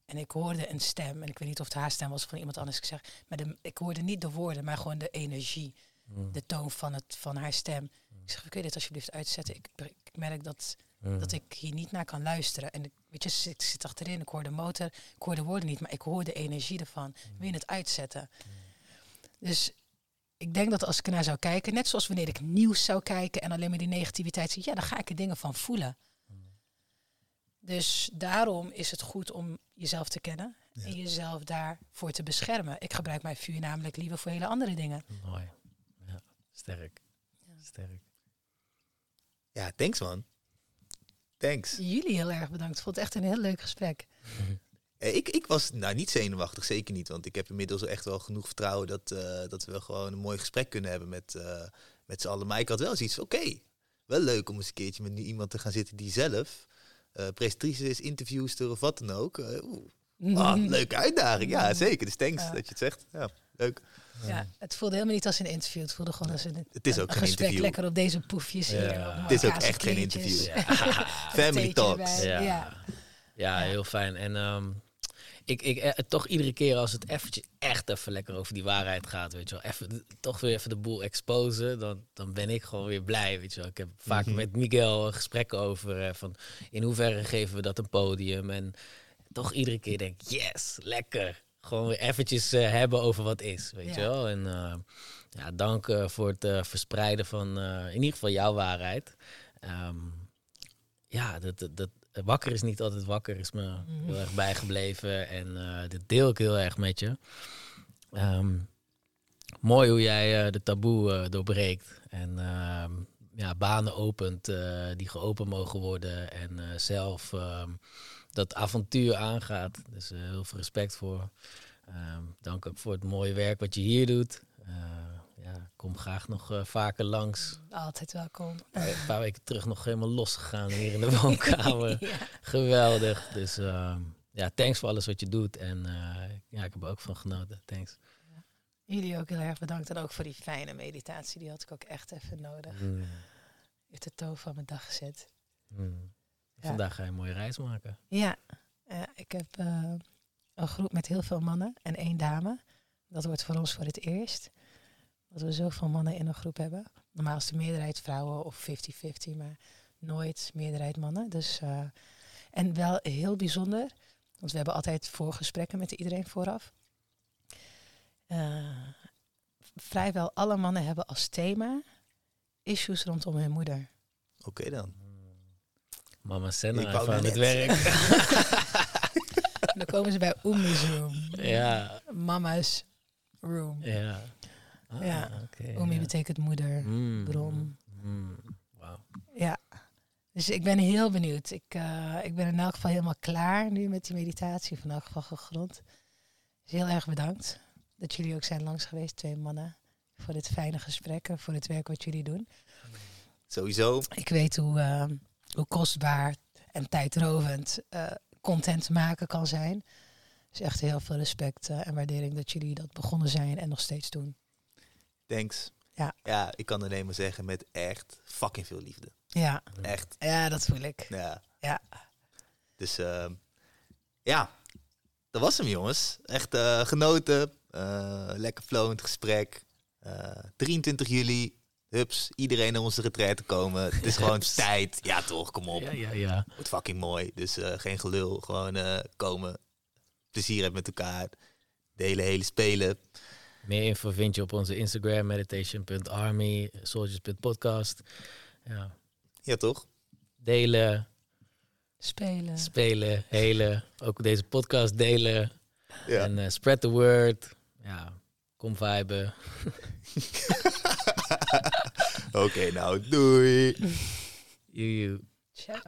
En ik hoorde een stem, en ik weet niet of het haar stem was of van iemand anders. Ik zeg, maar de, ik hoorde niet de woorden, maar gewoon de energie, Mm. de toon van, het, van haar stem. Ik zeg, kun je dit alsjeblieft uitzetten? Ik, ik merk dat, Mm. dat ik hier niet naar kan luisteren. En ik, weet je, ik zit achterin, ik hoor de motor, ik hoor de woorden niet, maar ik hoor de energie ervan. Wil je het uitzetten? Dus ik denk dat als ik ernaar zou kijken, net zoals wanneer ik nieuws zou kijken en alleen maar die negativiteit zie, ja, dan ga ik er dingen van voelen. Dus daarom is het goed om jezelf te kennen en jezelf daarvoor te beschermen. Ik gebruik mijn vuur namelijk liever voor hele andere dingen. Mooi. Ja, sterk. Sterk. Ja, thanks man. Thanks. Jullie heel erg bedankt. Ik vond het echt een heel leuk gesprek. Eh, Ik, ik was nou niet zenuwachtig, zeker niet. Want ik heb inmiddels echt wel genoeg vertrouwen dat, eh, dat we gewoon een mooi gesprek kunnen hebben met, eh, met z'n allen. Maar ik had wel zoiets van, oké, wel leuk om eens een keertje met nu iemand te gaan zitten die zelf eh presentatrice is, interviewster of wat dan ook. Oeh, ah, leuke uitdaging, ja zeker. Dus thanks Ja. dat je het zegt. Ja, leuk. Ja, het voelde helemaal niet als een interview. Het voelde gewoon als een, Het is ook een geen gesprek interview. lekker op deze poefjes hier. Ja. op Het is ook echt geen interview. Ja. Family talks. Ja. Ja, heel fijn. En ehm, ik, ik, eh, toch iedere keer als het eventjes echt even lekker over die waarheid gaat, weet je wel, even, toch weer even de boel exposen, dan, dan ben ik gewoon weer blij, weet je wel. Ik heb vaak Mhm. met Miguel gesprekken over eh, van in hoeverre geven we dat een podium en toch iedere keer denk ik, yes, lekker. Gewoon weer eventjes eh, hebben over wat is, weet je Ja. wel. En eh, ja, dank voor het verspreiden van in ieder geval jouw waarheid. Ehm, ja, dat, dat, wakker is niet altijd wakker, is me heel erg bijgebleven. En eh dit deel ik heel erg met je. Ehm, mooi hoe jij eh, de taboe eh, doorbreekt. En ehm, ja, banen opent die geopend mogen worden. En zelf ehm, dat avontuur aangaat. Dus heel veel respect voor. Dank ook voor het mooie werk wat je hier doet. Ja, kom graag nog eh, vaker langs. Altijd welkom. Een paar weken terug nog helemaal losgegaan hier in de woonkamer. Ja. Geweldig. Dus ehm, ja, thanks voor alles wat je doet. En eh, ja, ik heb er ook van genoten. Thanks. Jullie ook heel erg bedankt. En ook voor die fijne meditatie. Die had ik ook echt even nodig. Mm, Je hebt de toon van mijn dag gezet. mm. Ja. Vandaag ga je een mooie reis maken. Ja, ik heb eh, een groep met heel veel mannen en één dame. Dat wordt voor ons voor het eerst. Dat we zoveel mannen in een groep hebben. Normaal is de meerderheid vrouwen of 50-50, maar nooit meerderheid mannen. Dus, eh, en wel heel bijzonder, want we hebben altijd voorgesprekken met iedereen vooraf. Eh, vrijwel alle mannen hebben als thema issues rondom hun moeder. Oké dan. Mama Senna wou even aan net het werk. Dan komen ze bij Umi's room. ja, Mama's room. ja. Ah, Ja. ja. betekent moeder, Mm, bron. mm, Wauw. Ja. Dus ik ben heel benieuwd. Ik, eh, ik ben in elk geval helemaal klaar nu met die meditatie. Van elk geval gegrond. Dus heel erg bedankt dat jullie ook zijn langs geweest, twee mannen. Voor dit fijne gesprek en voor het werk wat jullie doen. Sowieso. Ik weet hoe, eh, hoe kostbaar en tijdrovend eh, content maken kan zijn. Dus echt heel veel respect en waardering dat jullie dat begonnen zijn en nog steeds doen. Thanks. Ja. Ja, ik kan alleen maar zeggen met echt fucking veel liefde. Ja, Echt. ja dat voel ik. Ja. Ja. Dus ehm, ja, dat was hem jongens. Echt eh, genoten. Eh, lekker flowend gesprek. Eh, 23 juli. Hups, iedereen naar onze retraite komen. Het is gewoon tijd. Ja toch, kom op. Ja, ja, ja. Wordt fucking mooi. Dus eh, geen gelul. Gewoon eh, komen. Plezier hebben met elkaar. De hele, hele spelen. Meer info vind je op onze Instagram, meditation.army, soldiers.podcast. Ja. Ja toch? Delen, Spelen. spelen, helen. Ook deze podcast delen. Ja. En eh, spread the word. Ja, kom viben. Oké, nou, doei. Joe, joe.